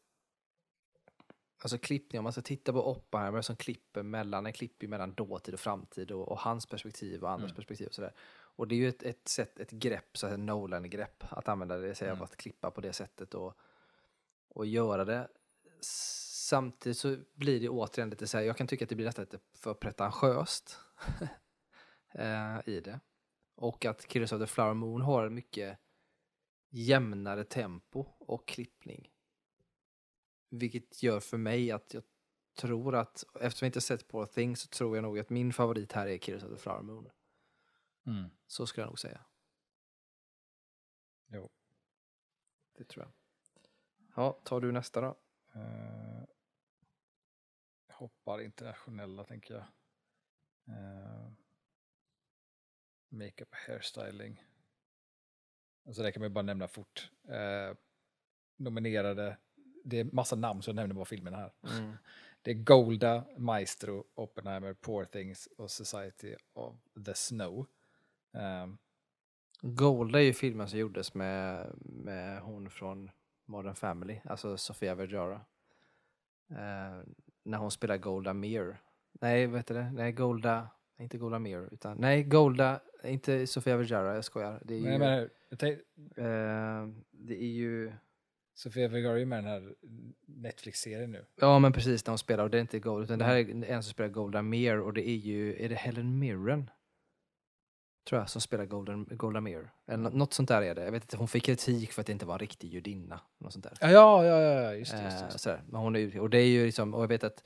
Alltså klippning, om man ska titta på Oppenheimer som klipper mellan, en klipper mellan dåtid och framtid och, och hans perspektiv och andras Mm. perspektiv och sådär. Och det är ju ett, ett sätt, ett grepp, så här Nolan-grepp att använda det, säga Mm. att klippa på det sättet och, och göra det. Samtidigt så blir det återigen lite så här, jag kan tycka att det blir nästan lite för pretentiöst eh, i det. Och att Killers of the Flower Moon har en mycket jämnare tempo och klippning. Vilket gör för mig att jag tror att, eftersom jag inte sett Poor Things så tror jag nog att min favorit här är Killers of the Flower Moon. Mm. Så skulle jag nog säga. Jo. Det tror jag. Ja, tar du nästa då? Eh, hoppar internationella, tänker jag. Uh, makeup och hairstyling. Alltså det kan man ju bara nämna fort. Eh, nominerade, det är massa namn så jag nämner bara filmerna här. Det är Golda, Maestro, Oppenheimer, Poor Things och Society of the Snow. Ehm, Golda är ju filmen som gjordes med, med hon från Modern Family, alltså Sofia Vergara. Eh, när hon spelar Golda Meir. Nej, vad heter det? Nej, Golda, inte Golda Meir, utan nej, Golda, inte Sofia Vergara, jag skojar. Det är ju, men tänk, eh, det är ju, Sofia Vergara är ju med i den här Netflix-serien nu. ja men precis när hon spelar, och det är inte Golda, utan det här är en som spelar Golda Meir och det är ju, är det Helen Mirren? Tror jag, som spelar Golden, Golda Meir. Eller nå- något sånt där är det. Jag vet inte, hon fick kritik för att det inte var en riktig judinna. Något sånt där. Ja, ja, ja, just det. Just det, Eh, just det. sådär. Men hon är, ju- och det är ju liksom, och jag vet att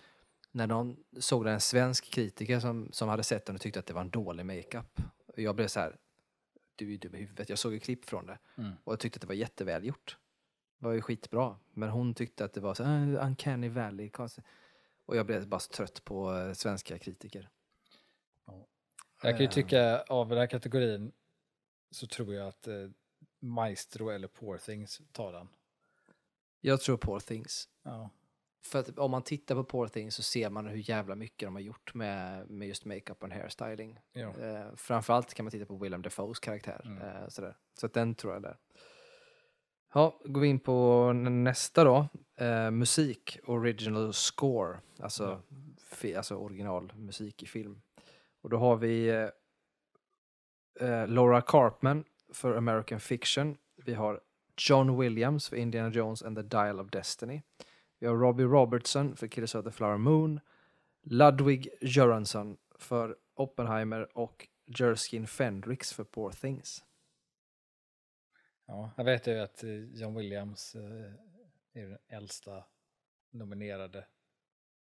när någon såg det, en svensk kritiker som, som hade sett den och tyckte att det var en dålig makeup. Och Jag blev så här, du är ju dum i huvudet. Jag såg ju klipp från det Mm. och jag tyckte att det var jätteväl gjort. Det var ju skitbra. Men hon tyckte att det var så här, uncanny valley. konstigt." Och jag blev bara så trött på eh, svenska kritiker. Jag kan ju Eh, tycka av den här kategorin så tror jag att eh, Maestro eller Poor Things tar den. Jag tror Poor Things. Ja. För att om man tittar på Poor Things så ser man hur jävla mycket de har gjort med, med just makeup och hairstyling. Ja. Eh, framförallt kan man titta på Willem Dafoes karaktär. Mm. Eh, sådär. Så att den tror jag där. Ja, går vi in på nästa då. Eh, musik, original score. Alltså, Ja. fi, alltså originalmusik i film. Och då har vi eh, eh Laura Carpman för American Fiction. Vi har John Williams för Indiana Jones and the Dial of Destiny. Vi har Robbie Robertson för Killers of the Flower Moon. Ludwig Göransson för Oppenheimer och Jerskin Fendrix för Poor Things. ja, jag vet ju att eh, John Williams eh, är den äldsta nominerade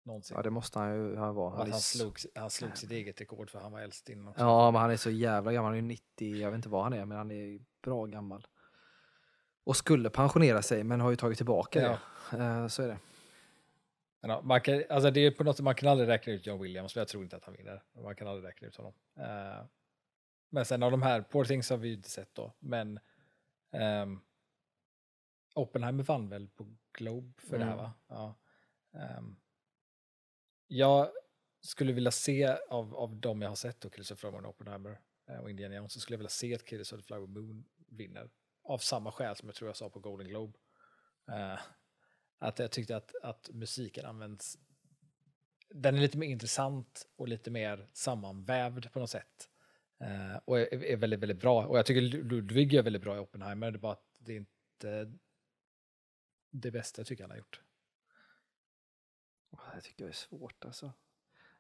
någonsin. Ja, det måste han ju han vara. Han är han slog, han slog sitt eget rekord för han var äldst innan också. Ja, men han är så jävla gammal. Han är ju 90, jag vet inte vad han är, men han är bra gammal. Och skulle pensionera sig, men har ju tagit tillbaka Ja. det. Eh, Så är det. Ja, man, kan, alltså det är på något man kan aldrig räkna ut John Williams, men jag tror inte att han vinner. Man kan aldrig räkna ut honom. Eh, men sen av de här, Poor Things har vi ju inte sett då, men ehm, Oppenheimer vann väl på Globe för det här Mm. va? Ja. Ehm, jag skulle vilja se av, av de jag har sett Killers of the Flower Moon, Oppenheimer eh, och Indiana Jones, så skulle jag vilja se att Killers of the Flower Moon vinner. Av samma skäl som jag tror jag sa på Golden Globe. Uh, att jag tyckte att, att musiken används den är lite mer intressant och lite mer sammanvävd på något sätt. Uh, och är, är väldigt, väldigt bra. Och jag tycker Ludwig är väldigt bra i Oppenheimer, det är bara att det är inte det bästa jag tycker han har gjort. Det tycker jag är svårt alltså.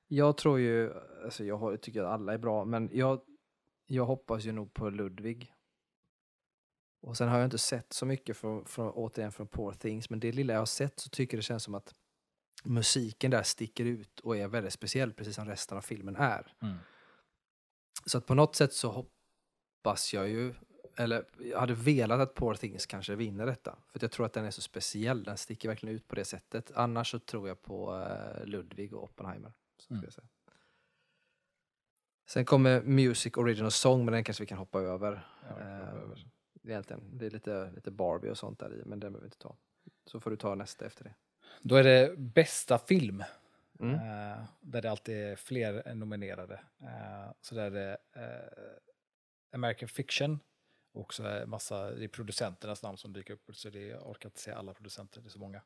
Jag tror ju, alltså jag tycker att alla är bra, men jag, jag hoppas ju nog på Ludvig. Och sen har jag inte sett så mycket från, från, återigen från Poor Things, men det lilla jag har sett så tycker det känns som att musiken där sticker ut och är väldigt speciell, precis som resten av filmen är. Så att på något sätt så hoppas jag ju, eller jag hade velat att Poor Things kanske vinner detta. För jag tror att den är så speciell, den sticker verkligen ut på det sättet. Annars så tror jag på eh, Ludwig och Oppenheimer. Så ska Mm. säga. Sen kommer Music Original Song, men den kanske vi kan hoppa över. Ja, det kan vi hoppa Eh, över. Egentligen. Det är lite, lite Barbie och sånt där i, men den behöver vi inte ta. Så får du ta nästa efter det. Då är det bästa film. Mm. Eh, där det alltid är fler nominerade. Eh, så där är det eh, American Fiction. Och massa, det är producenternas namn som dyker upp. Så det, jag orkar inte säga alla producenter, det är så många.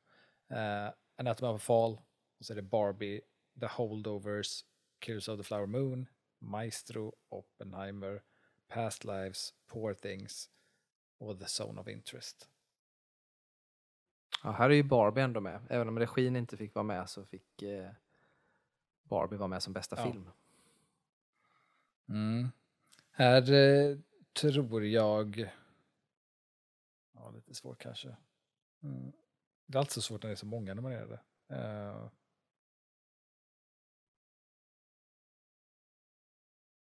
Eh, Anatomy of a Fall. Och så är det Barbie, The Holdovers, Killers of the Flower Moon, Maestro, Oppenheimer, Past Lives, Poor Things och The Zone of Interest. Ja, här är ju Barbie ändå med. Även om regin inte fick vara med så fick eh, Barbie vara med som bästa Ja. film. Mm. Här eh, tror jag... Ja, lite svårt kanske. Mm. Det är alltid så svårt när det är så många nominerade. Uh...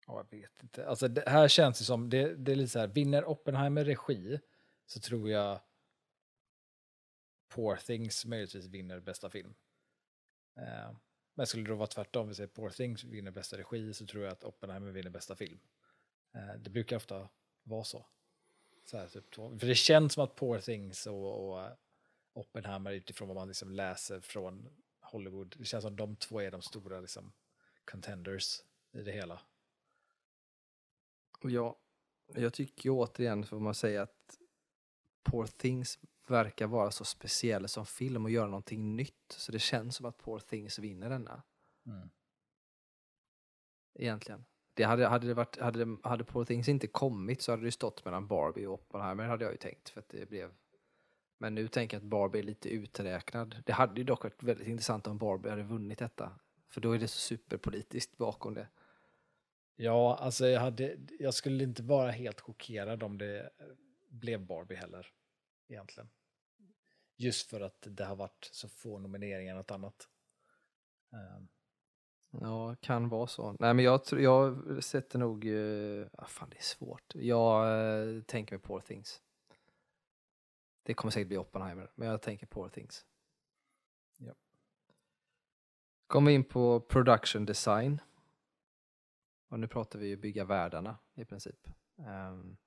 Ja, jag vet inte. Alltså, det här känns det som, det, det är lite så här, vinner Oppenheimer regi så tror jag Poor Things möjligtvis vinner bästa film. Uh, men skulle det då vara tvärtom, vi säger Poor Things vinner bästa regi så tror jag att Oppenheimer vinner bästa film. Eh, det brukar ofta vara så. så här, typ, för det känns som att Poor Things och, och eh, Oppenheimer utifrån vad man liksom läser från Hollywood, det känns som de två är de stora liksom, contenders i det hela. Och jag, jag tycker återigen, får man säga att Poor Things verkar vara så speciell som film och göra någonting nytt. Så det känns som att Poor Things vinner denna. Mm. Egentligen. Det hade, hade, det varit, hade, det- hade Poor Things inte kommit så hade det stått mellan Barbie och Oppenheimer hade jag ju tänkt. För att det blev... Men nu tänker jag att Barbie är lite uträknad. Det hade ju dock varit väldigt intressant om Barbie hade vunnit detta. För då är det så superpolitiskt bakom det. Ja, alltså jag, hade, jag skulle inte vara helt chockerad om det blev Barbie heller, egentligen. Just för att det har varit så få nomineringar än något annat. Ehm. Ja, kan vara så. Nej, men jag, jag sätter nog... Uh, ah, fan, det är svårt. Jag eh, tänker mig Poor Things. Det kommer säkert bli Oppenheimer, men jag tänker Poor Things. Ja. Kommer vi in på production design. Och nu pratar vi ju bygga världarna i princip. Um,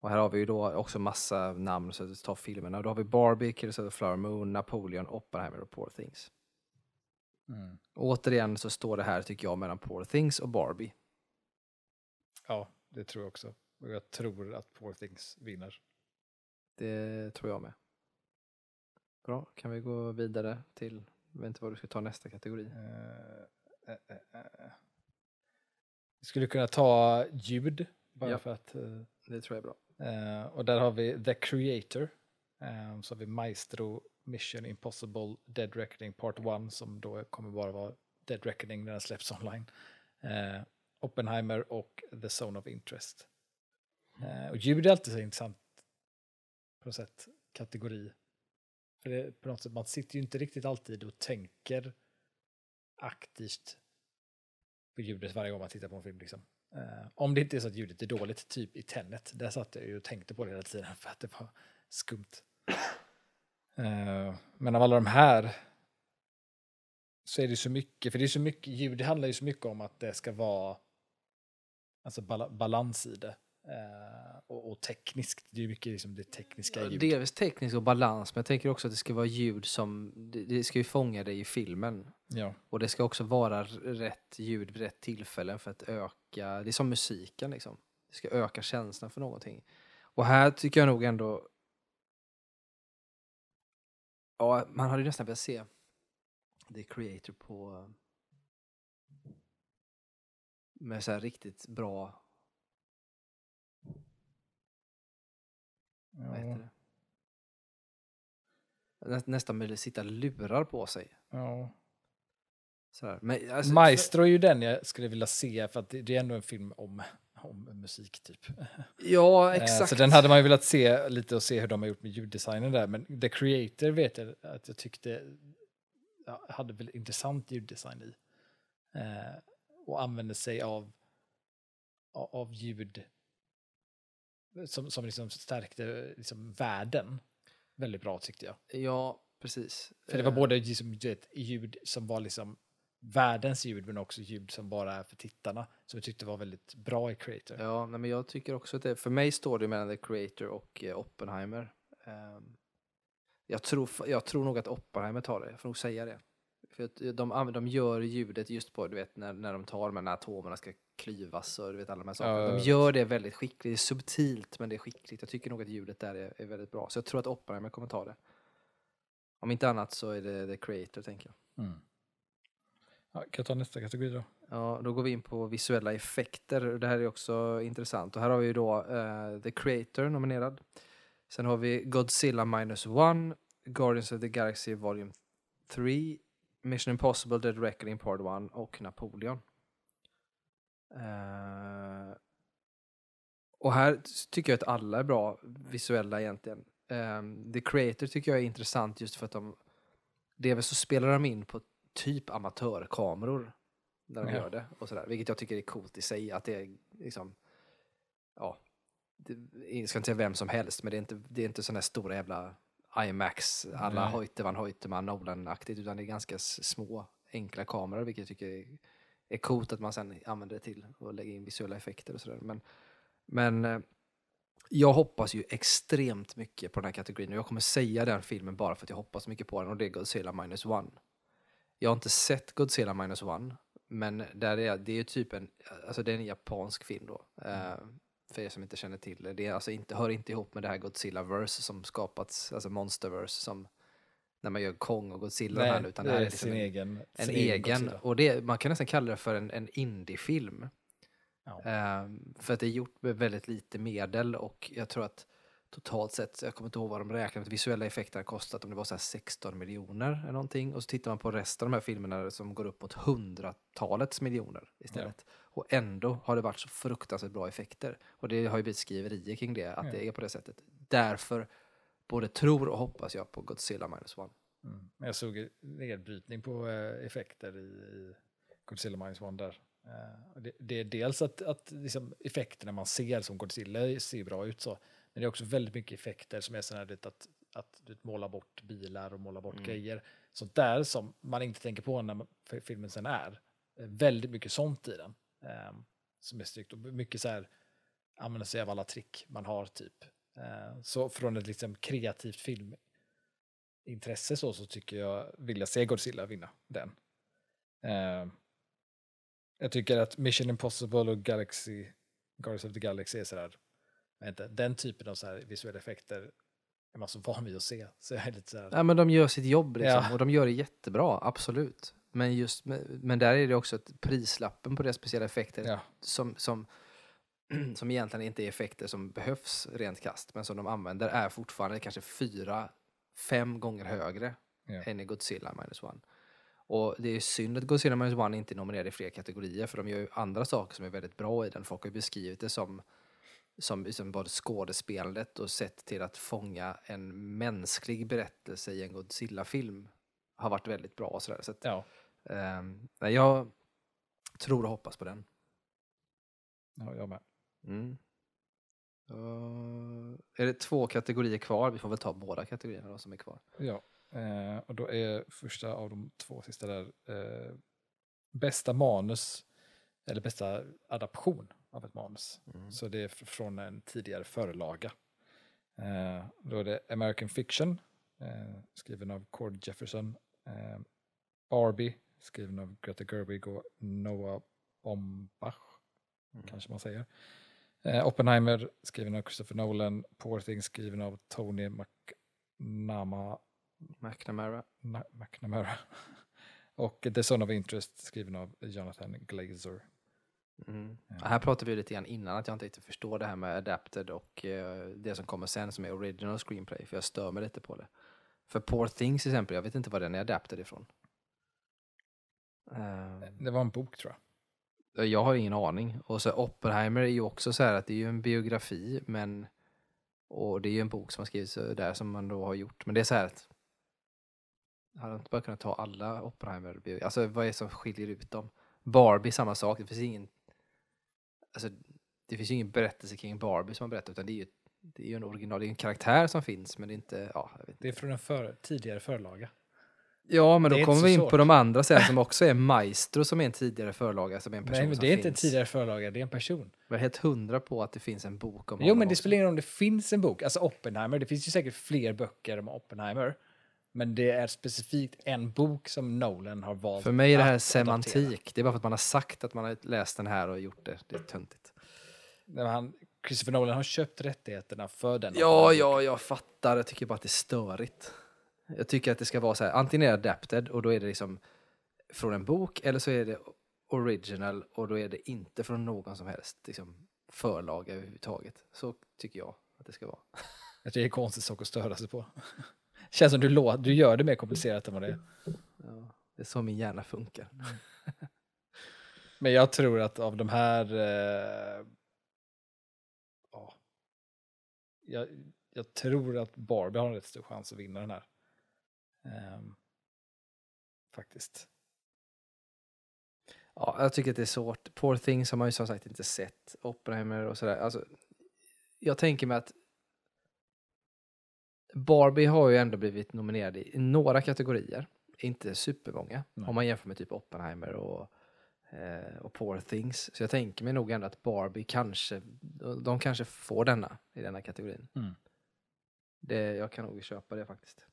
och här har vi ju då också massa namn så att ta filmerna. Då har vi Barbie, Killers of the Flower Moon, Napoleon, Oppenheimer och Poor Things mm. Återigen så står det här tycker jag mellan Poor Things och Barbie. Ja, det tror jag också. Och jag tror att Poor Things vinner. Det tror jag med. Bra, kan vi gå vidare till, jag vet inte vad du ska ta nästa kategori. Eh, eh, eh. Vi skulle kunna ta ljud, bara Ja. för att... eh, Det tror jag är bra. Eh, och där har vi The Creator. Eh, så har vi Maestro, Mission Impossible, Dead Reckoning Part 1 som då kommer bara vara Dead Reckoning när den släpps online. Eh, Oppenheimer och The Zone of Interest. Eh, och ljud är alltid så intressant på något sätt kategori. För det, på något sätt, man sitter ju inte riktigt alltid och tänker aktivt på ljudet varje gång man tittar på en film. Liksom. Eh, om det inte är så att ljudet är dåligt, typ i Tenet. Där satt jag ju och tänkte på det hela tiden för att det var skumt. Eh, men av alla de här så är det så mycket, för det är så mycket ljud, det handlar ju så mycket om att det ska vara alltså bala, balans i det. Eh, och, och tekniskt, det är mycket liksom det tekniska ljudet. Delvis teknisk och balans, men jag tänker också att det ska vara ljud som, det, det ska ju fånga dig i filmen. Ja. Och det ska också vara rätt ljud vid rätt tillfällen för att öka, det är som musiken liksom. Det ska öka känslan för någonting. Och här tycker jag nog ändå, ja, man hade nästan velat se The Creator på med så här riktigt bra, vad heter det? Nä, nästan med sitta lurar på sig. ja. Men, alltså, Maestro är ju den jag skulle vilja se för att det är ändå en film om, om musik typ. Ja, Eh, exakt. Så den hade man ju velat se lite och se hur de har gjort med ljuddesignen där. Men The Creator vet jag att jag tyckte ja, hade väl intressant ljuddesign i. Eh, och använde sig av, av, ljud som, som liksom stärkte liksom världen väldigt bra tyckte jag. Ja, precis. För det var Eh, både liksom, vet, ljud som var liksom världens ljud men också ljud som bara är för tittarna. Som jag tyckte var väldigt bra i Creator. Ja, nej, men jag tycker också att det, för mig står det mellan The Creator och eh, Oppenheimer. Ehm, jag, tror, jag tror nog att Oppenheimer tar det, jag får nog säga det. För att de, de gör ljudet just på, du vet, när, när de tar de här när atomerna ska klyvas och du vet alla de här sakerna. De gör det väldigt skickligt, det är subtilt men det är skickligt. Jag tycker nog att ljudet där är, är väldigt bra. Så jag tror att Oppenheimer kommer ta det. Om inte annat så är det The Creator, tänker jag. Mm. Ja, kan jag ta nästa kategori då? Ja, då går vi in på visuella effekter. Det här är också intressant. Och här har vi ju då uh, The Creator nominerad. Sen har vi Godzilla Minus One, Guardians of the Galaxy Volume 3, Mission Impossible Dead Reckoning Part 1 och Napoleon. Uh, och här tycker jag att alla är bra visuella egentligen. Um, The Creator tycker jag är intressant just för att de delvis så spelar de in på typ amatörkameror när de Ja. gör det och sådär. Vilket jag tycker är coolt i sig att det är liksom ja, det, jag ska inte säga vem som helst men det är inte, det är inte sådana här stora jävla IMAX, alla Nej. Hoyteman, Hoyteman, Nolan-aktigt utan det är ganska små enkla kameror vilket jag tycker är, är coolt att man sen använder det till och lägger in visuella effekter och sådär. Men, men eh, jag hoppas ju extremt mycket på den här kategorin och jag kommer säga den filmen bara för att jag hoppas mycket på den och det är Godzilla minus one. Jag har inte sett Godzilla minus one, men där är, det är ju typ en, alltså det är en japansk film då. Eh, för er som inte känner till det. Det är alltså inte, hör inte ihop med det här Godzilla-verse som skapats, alltså Monsterverse som när man gör Kong och Godzilla Nej, här, utan det här är liksom sin en, egen. en sin egen, Godzilla. och det, man kan nästan kalla det för en, en indie-film. Ja. Ehm, för att det är gjort med väldigt lite medel och jag tror att totalt sett, jag kommer inte ihåg vad de räknade, att visuella effekter har kostat om det var så här 16 miljoner eller någonting. Och så tittar man på resten av de här filmerna som går upp mot hundratalets miljoner istället. Och ändå har det varit så fruktansvärt bra effekter. Och det har ju blivit skriverier kring det, att Ja. det är på det sättet. Därför både tror och hoppas jag på Godzilla minus one. Mm. Jag såg nedbrytning på eh, effekter i, i Godzilla Minus One där. Eh, det, det är dels att, att liksom effekterna man ser som Godzilla ser bra ut så. Men det är också väldigt mycket effekter som är sådana här att, att du måla bort bilar och måla bort Mm. grejer. Sånt där som man inte tänker på när filmen sen är. Eh, Väldigt mycket sånt i den. Eh, som är snyggt och mycket så här använda sig av alla trick man har typ. Eh, så från ett liksom kreativt film intresse så, så tycker jag, vill jag se Godzilla vinna den. Eh, jag tycker att Mission Impossible och Galaxy, Guardians of the Galaxy är sådär, inte, den typen av så här visuella effekter är man så van vid att se. Så jag är lite såhär, Ja, men de gör sitt jobb liksom, Ja. och de gör det jättebra, absolut. Men, just, men, där är det också att prislappen på deras speciella effekter ja, som, som, som egentligen inte är effekter som behövs rent kast, men som de använder är fortfarande kanske fyra, fem gånger högre Ja. än i Godzilla minus one. Och det är synd att Godzilla minus one inte är nominerad i fler kategorier, för de gör ju andra saker som är väldigt bra i den. Folk har ju beskrivit det som, som liksom både skådespelandet och sätt till att fånga en mänsklig berättelse i en Godzilla-film har varit väldigt bra. Och sådär. Så att, ja, nej, jag tror och hoppas på den. ja, jag med. Mm. Uh, är det två kategorier kvar? Vi får väl ta båda kategorierna då som är kvar. Ja, eh, och då är första av de två sista där eh, bästa manus eller bästa adaption av ett manus. Mm. Så det är fr- från en tidigare förlaga. Eh, då är det American Fiction, eh, skriven av Cord Jefferson. Eh, Barbie, skriven av Greta Gerwig och Noah Baumbach, Mm. kanske man säger. Eh, Oppenheimer, skriven av Christopher Nolan. Poor Things, skriven av Tony McNama, McNamara. Na- McNamara. och The Zone of Interest, skriven av Jonathan Glazer. Mm. Ja. Här pratade vi lite grann innan att jag inte riktigt förstår det här med adapted och eh, det som kommer sen som är original screenplay, för jag stör mig lite på det. För Poor Things till exempel, jag vet inte var den är adapted ifrån. Eh, Det var en bok tror jag. jag har ingen aning. Och så Oppenheimer är ju också så här att det är ju en biografi, men och det är ju en bok som har skrivits eh, där som man då har gjort. Men det är så här att hade de inte bara kunnat ta alla Oppenheimer Alltså vad är det som skiljer ut dem? Barbie, samma sak. Det finns ingen alltså, det finns ju ingen berättelse kring Barbie som man berättar, utan det är ju, det är ju en original, det är en karaktär som finns, men det är inte, ja, vet Det är inte. från en för, tidigare förlaga. Ja, men Det då inte kommer vi in svårt. på de andra sen som också är Maestro som är en tidigare förlaga. Som är en person Nej, men det är inte en tidigare förlaga, det är en person. Jag är helt hundra på att det finns en bok om Jo, men det också. spelar ingen roll om det finns en bok. Alltså Oppenheimer, det finns ju säkert fler böcker om Oppenheimer. Men det är specifikt en bok som Nolan har valt För mig är det här semantik. adaptera. Det är bara för att man har sagt att man har läst den här och gjort det. Det är töntigt. När Han, Christopher Nolan har köpt rättigheterna för den. Ja, ja, jag fattar. Jag tycker bara att det är störigt. Jag tycker att det ska vara så här, antingen är det adapted och då är det liksom från en bok eller så är det original och då är det inte från någon som helst liksom, förlag överhuvudtaget. Så tycker jag att det ska vara. Jag tycker det är konstigt sak att störa sig på. Känns som du, lå- du gör det mer komplicerat än vad det är. Ja, det är så min hjärna funkar. Men jag tror att av de här... Eh, ja, jag, jag tror att Barbie har en rätt stor chans att vinna den här. Ehm, faktiskt. Ja, jag tycker att det är svårt. Poor Things har man ju som sagt inte sett. Oppenheimer och sådär. Alltså, jag tänker mig att Barbie har ju ändå blivit nominerad i några kategorier. Inte supermånga. Nej. Om man jämför med typ Oppenheimer och, eh, och Poor Things. Så jag tänker mig nog ändå att Barbie kanske, de kanske får denna i denna kategorin. Mm. Det, jag kan nog köpa det faktiskt.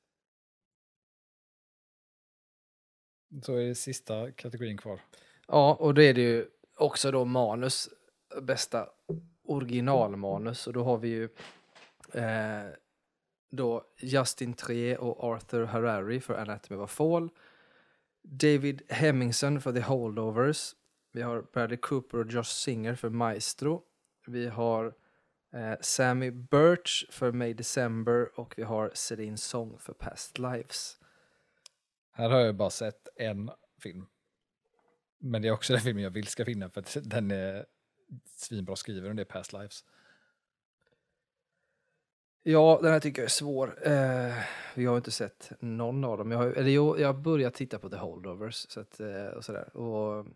Så är det sista kategorin kvar. Ja, och då är det ju också då manus, bästa originalmanus. Och då har vi ju eh, då Justin Trier och Arthur Harari för Anatomy of a Fall. David Hemmingson för The Holdovers. Vi har Bradley Cooper och Josh Singer för Maestro. Vi har eh, Sammy Birch för May December och vi har Celine Song för Past Lives. Här har jag bara sett en film. Men det är också den filmen jag vill ska finna för att den är svinbra skriven och det är Past Lives. Ja, den här tycker jag är svår. Eh, vi har inte sett någon av dem. Jag har, eller jo, jag har börjat titta på The Holdovers så att, eh, och sådär. Och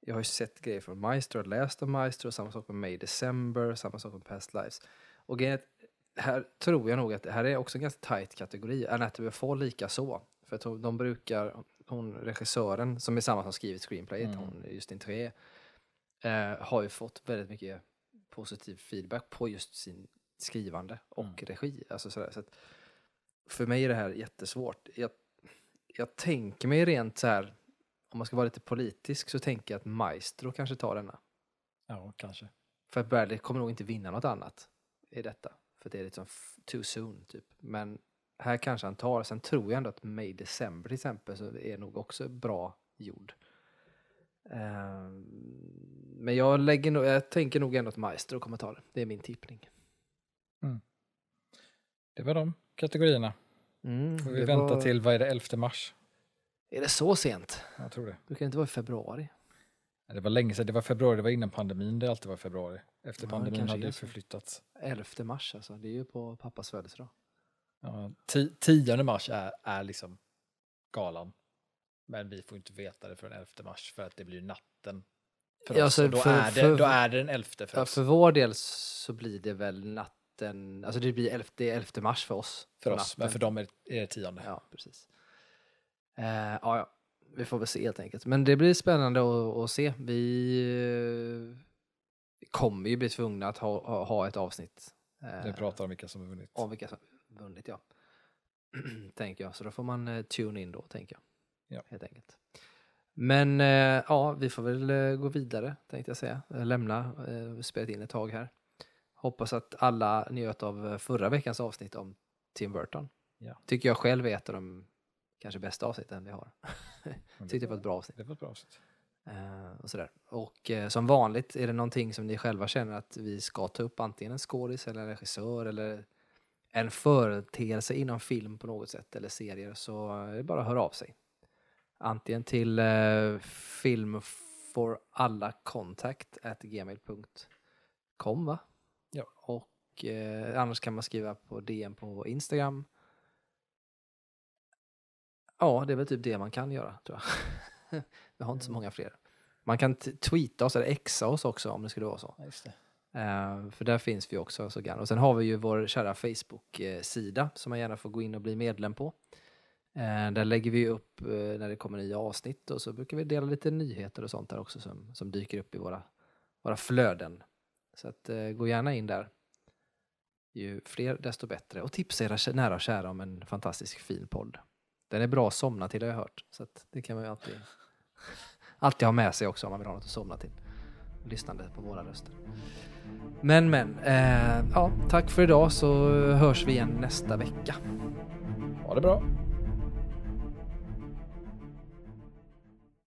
jag har ju sett grejer från Maestro, läst om Maestro, samma sak med May December, samma sak med Past Lives. Och grejen här tror jag nog att det här är också en ganska tight kategori. Anatomy of Fall lika så. För att de brukar, hon regissören, som är samma som skrivit screenplayet, Mm. hon Justin Trier, eh, har ju fått väldigt mycket positiv feedback på just sin skrivande och Mm. regi. Alltså sådär, så för mig är det här jättesvårt. Jag, jag tänker mig rent så här, om man ska vara lite politisk så tänker jag att Maestro kanske tar denna. Ja, kanske. För att Bradley kommer nog inte vinna något annat i detta. För det är liksom too soon typ. Men här kanske han tar. Sen tror jag ändå att May December till exempel så är nog också bra gjord. Ehm, men jag, lägger nog, jag tänker nog ändå att Maestro kommer ta det. Det är min tippning. Det var de kategorierna. Mm, Får vi det vänta var- till, vad är det, 11 mars? Är det så sent? Jag tror det. Det kan inte vara i februari. Ja, Det var länge sedan, det var februari, det var innan pandemin, det alltid var februari. Efter Ja, pandemin hade det förflyttats. 11 mars alltså. Det är ju på pappas födelsedag. Ja, ti- 10 mars är, är liksom galan. Men vi får inte veta det förrän 11 mars för att det blir natten. För Ja, oss, och då, för- är det, för- då är det den 11 för Ja, oss. för vår del så blir det väl natten, alltså det blir 11, det är 11 mars för oss. För oss, men natten. för dem är, det tionde. Ja, precis. Eh, ja, ja, vi får väl se helt enkelt. Men det blir spännande att, att se. Vi eh, kommer ju bli tvungna att ha, ha, ett avsnitt. eh, Vi pratar om vilka som har vunnit. om vilka som vunnit, ja. tänker jag. Så då får man tune in då, tänker jag. Ja. Helt enkelt. Men ja, vi får väl gå vidare, tänkte jag säga. Lämna, eh, spelat in ett tag här. Hoppas att alla njöt av eh, förra veckans avsnitt om Tim Burton. Ja. Tycker jag själv är ett av de kanske bästa avsnitten vi har. Tyckte det var ett bra avsnitt. Det var ett bra avsnitt. Eh, och sådär. Och eh, som vanligt, är det någonting som ni själva känner att vi ska ta upp, antingen en skådis eller en regissör eller en företeelse inom film på något sätt eller serier, så är det bara att höra av sig. Antingen till eh, film for alla contact at gmail.com va? Ja. Och eh, annars kan man skriva på DM på Instagram. Ja, det är väl typ det man kan göra tror jag. Vi har inte så många fler. Man kan tweeta oss eller exa oss också om det skulle vara så. Eh, för där finns vi också. Så gärna. Och sen har vi ju vår kära Facebook-sida som man gärna får gå in och bli medlem på. Eh, där lägger vi upp eh, när det kommer nya avsnitt och så brukar vi dela lite nyheter och sånt där också som, som dyker upp i våra, våra flöden. Så att, eh, gå gärna in där. Ju fler desto bättre. Och tipsa era nära och kära om en fantastisk fin podd. Den är bra att somna till har jag hört. Så att det kan man ju alltid, alltid ha med sig också om man vill ha något att somna till. Lyssnande på våra röster. Men men, eh, ja, tack för idag så hörs vi igen nästa vecka. Ha det bra.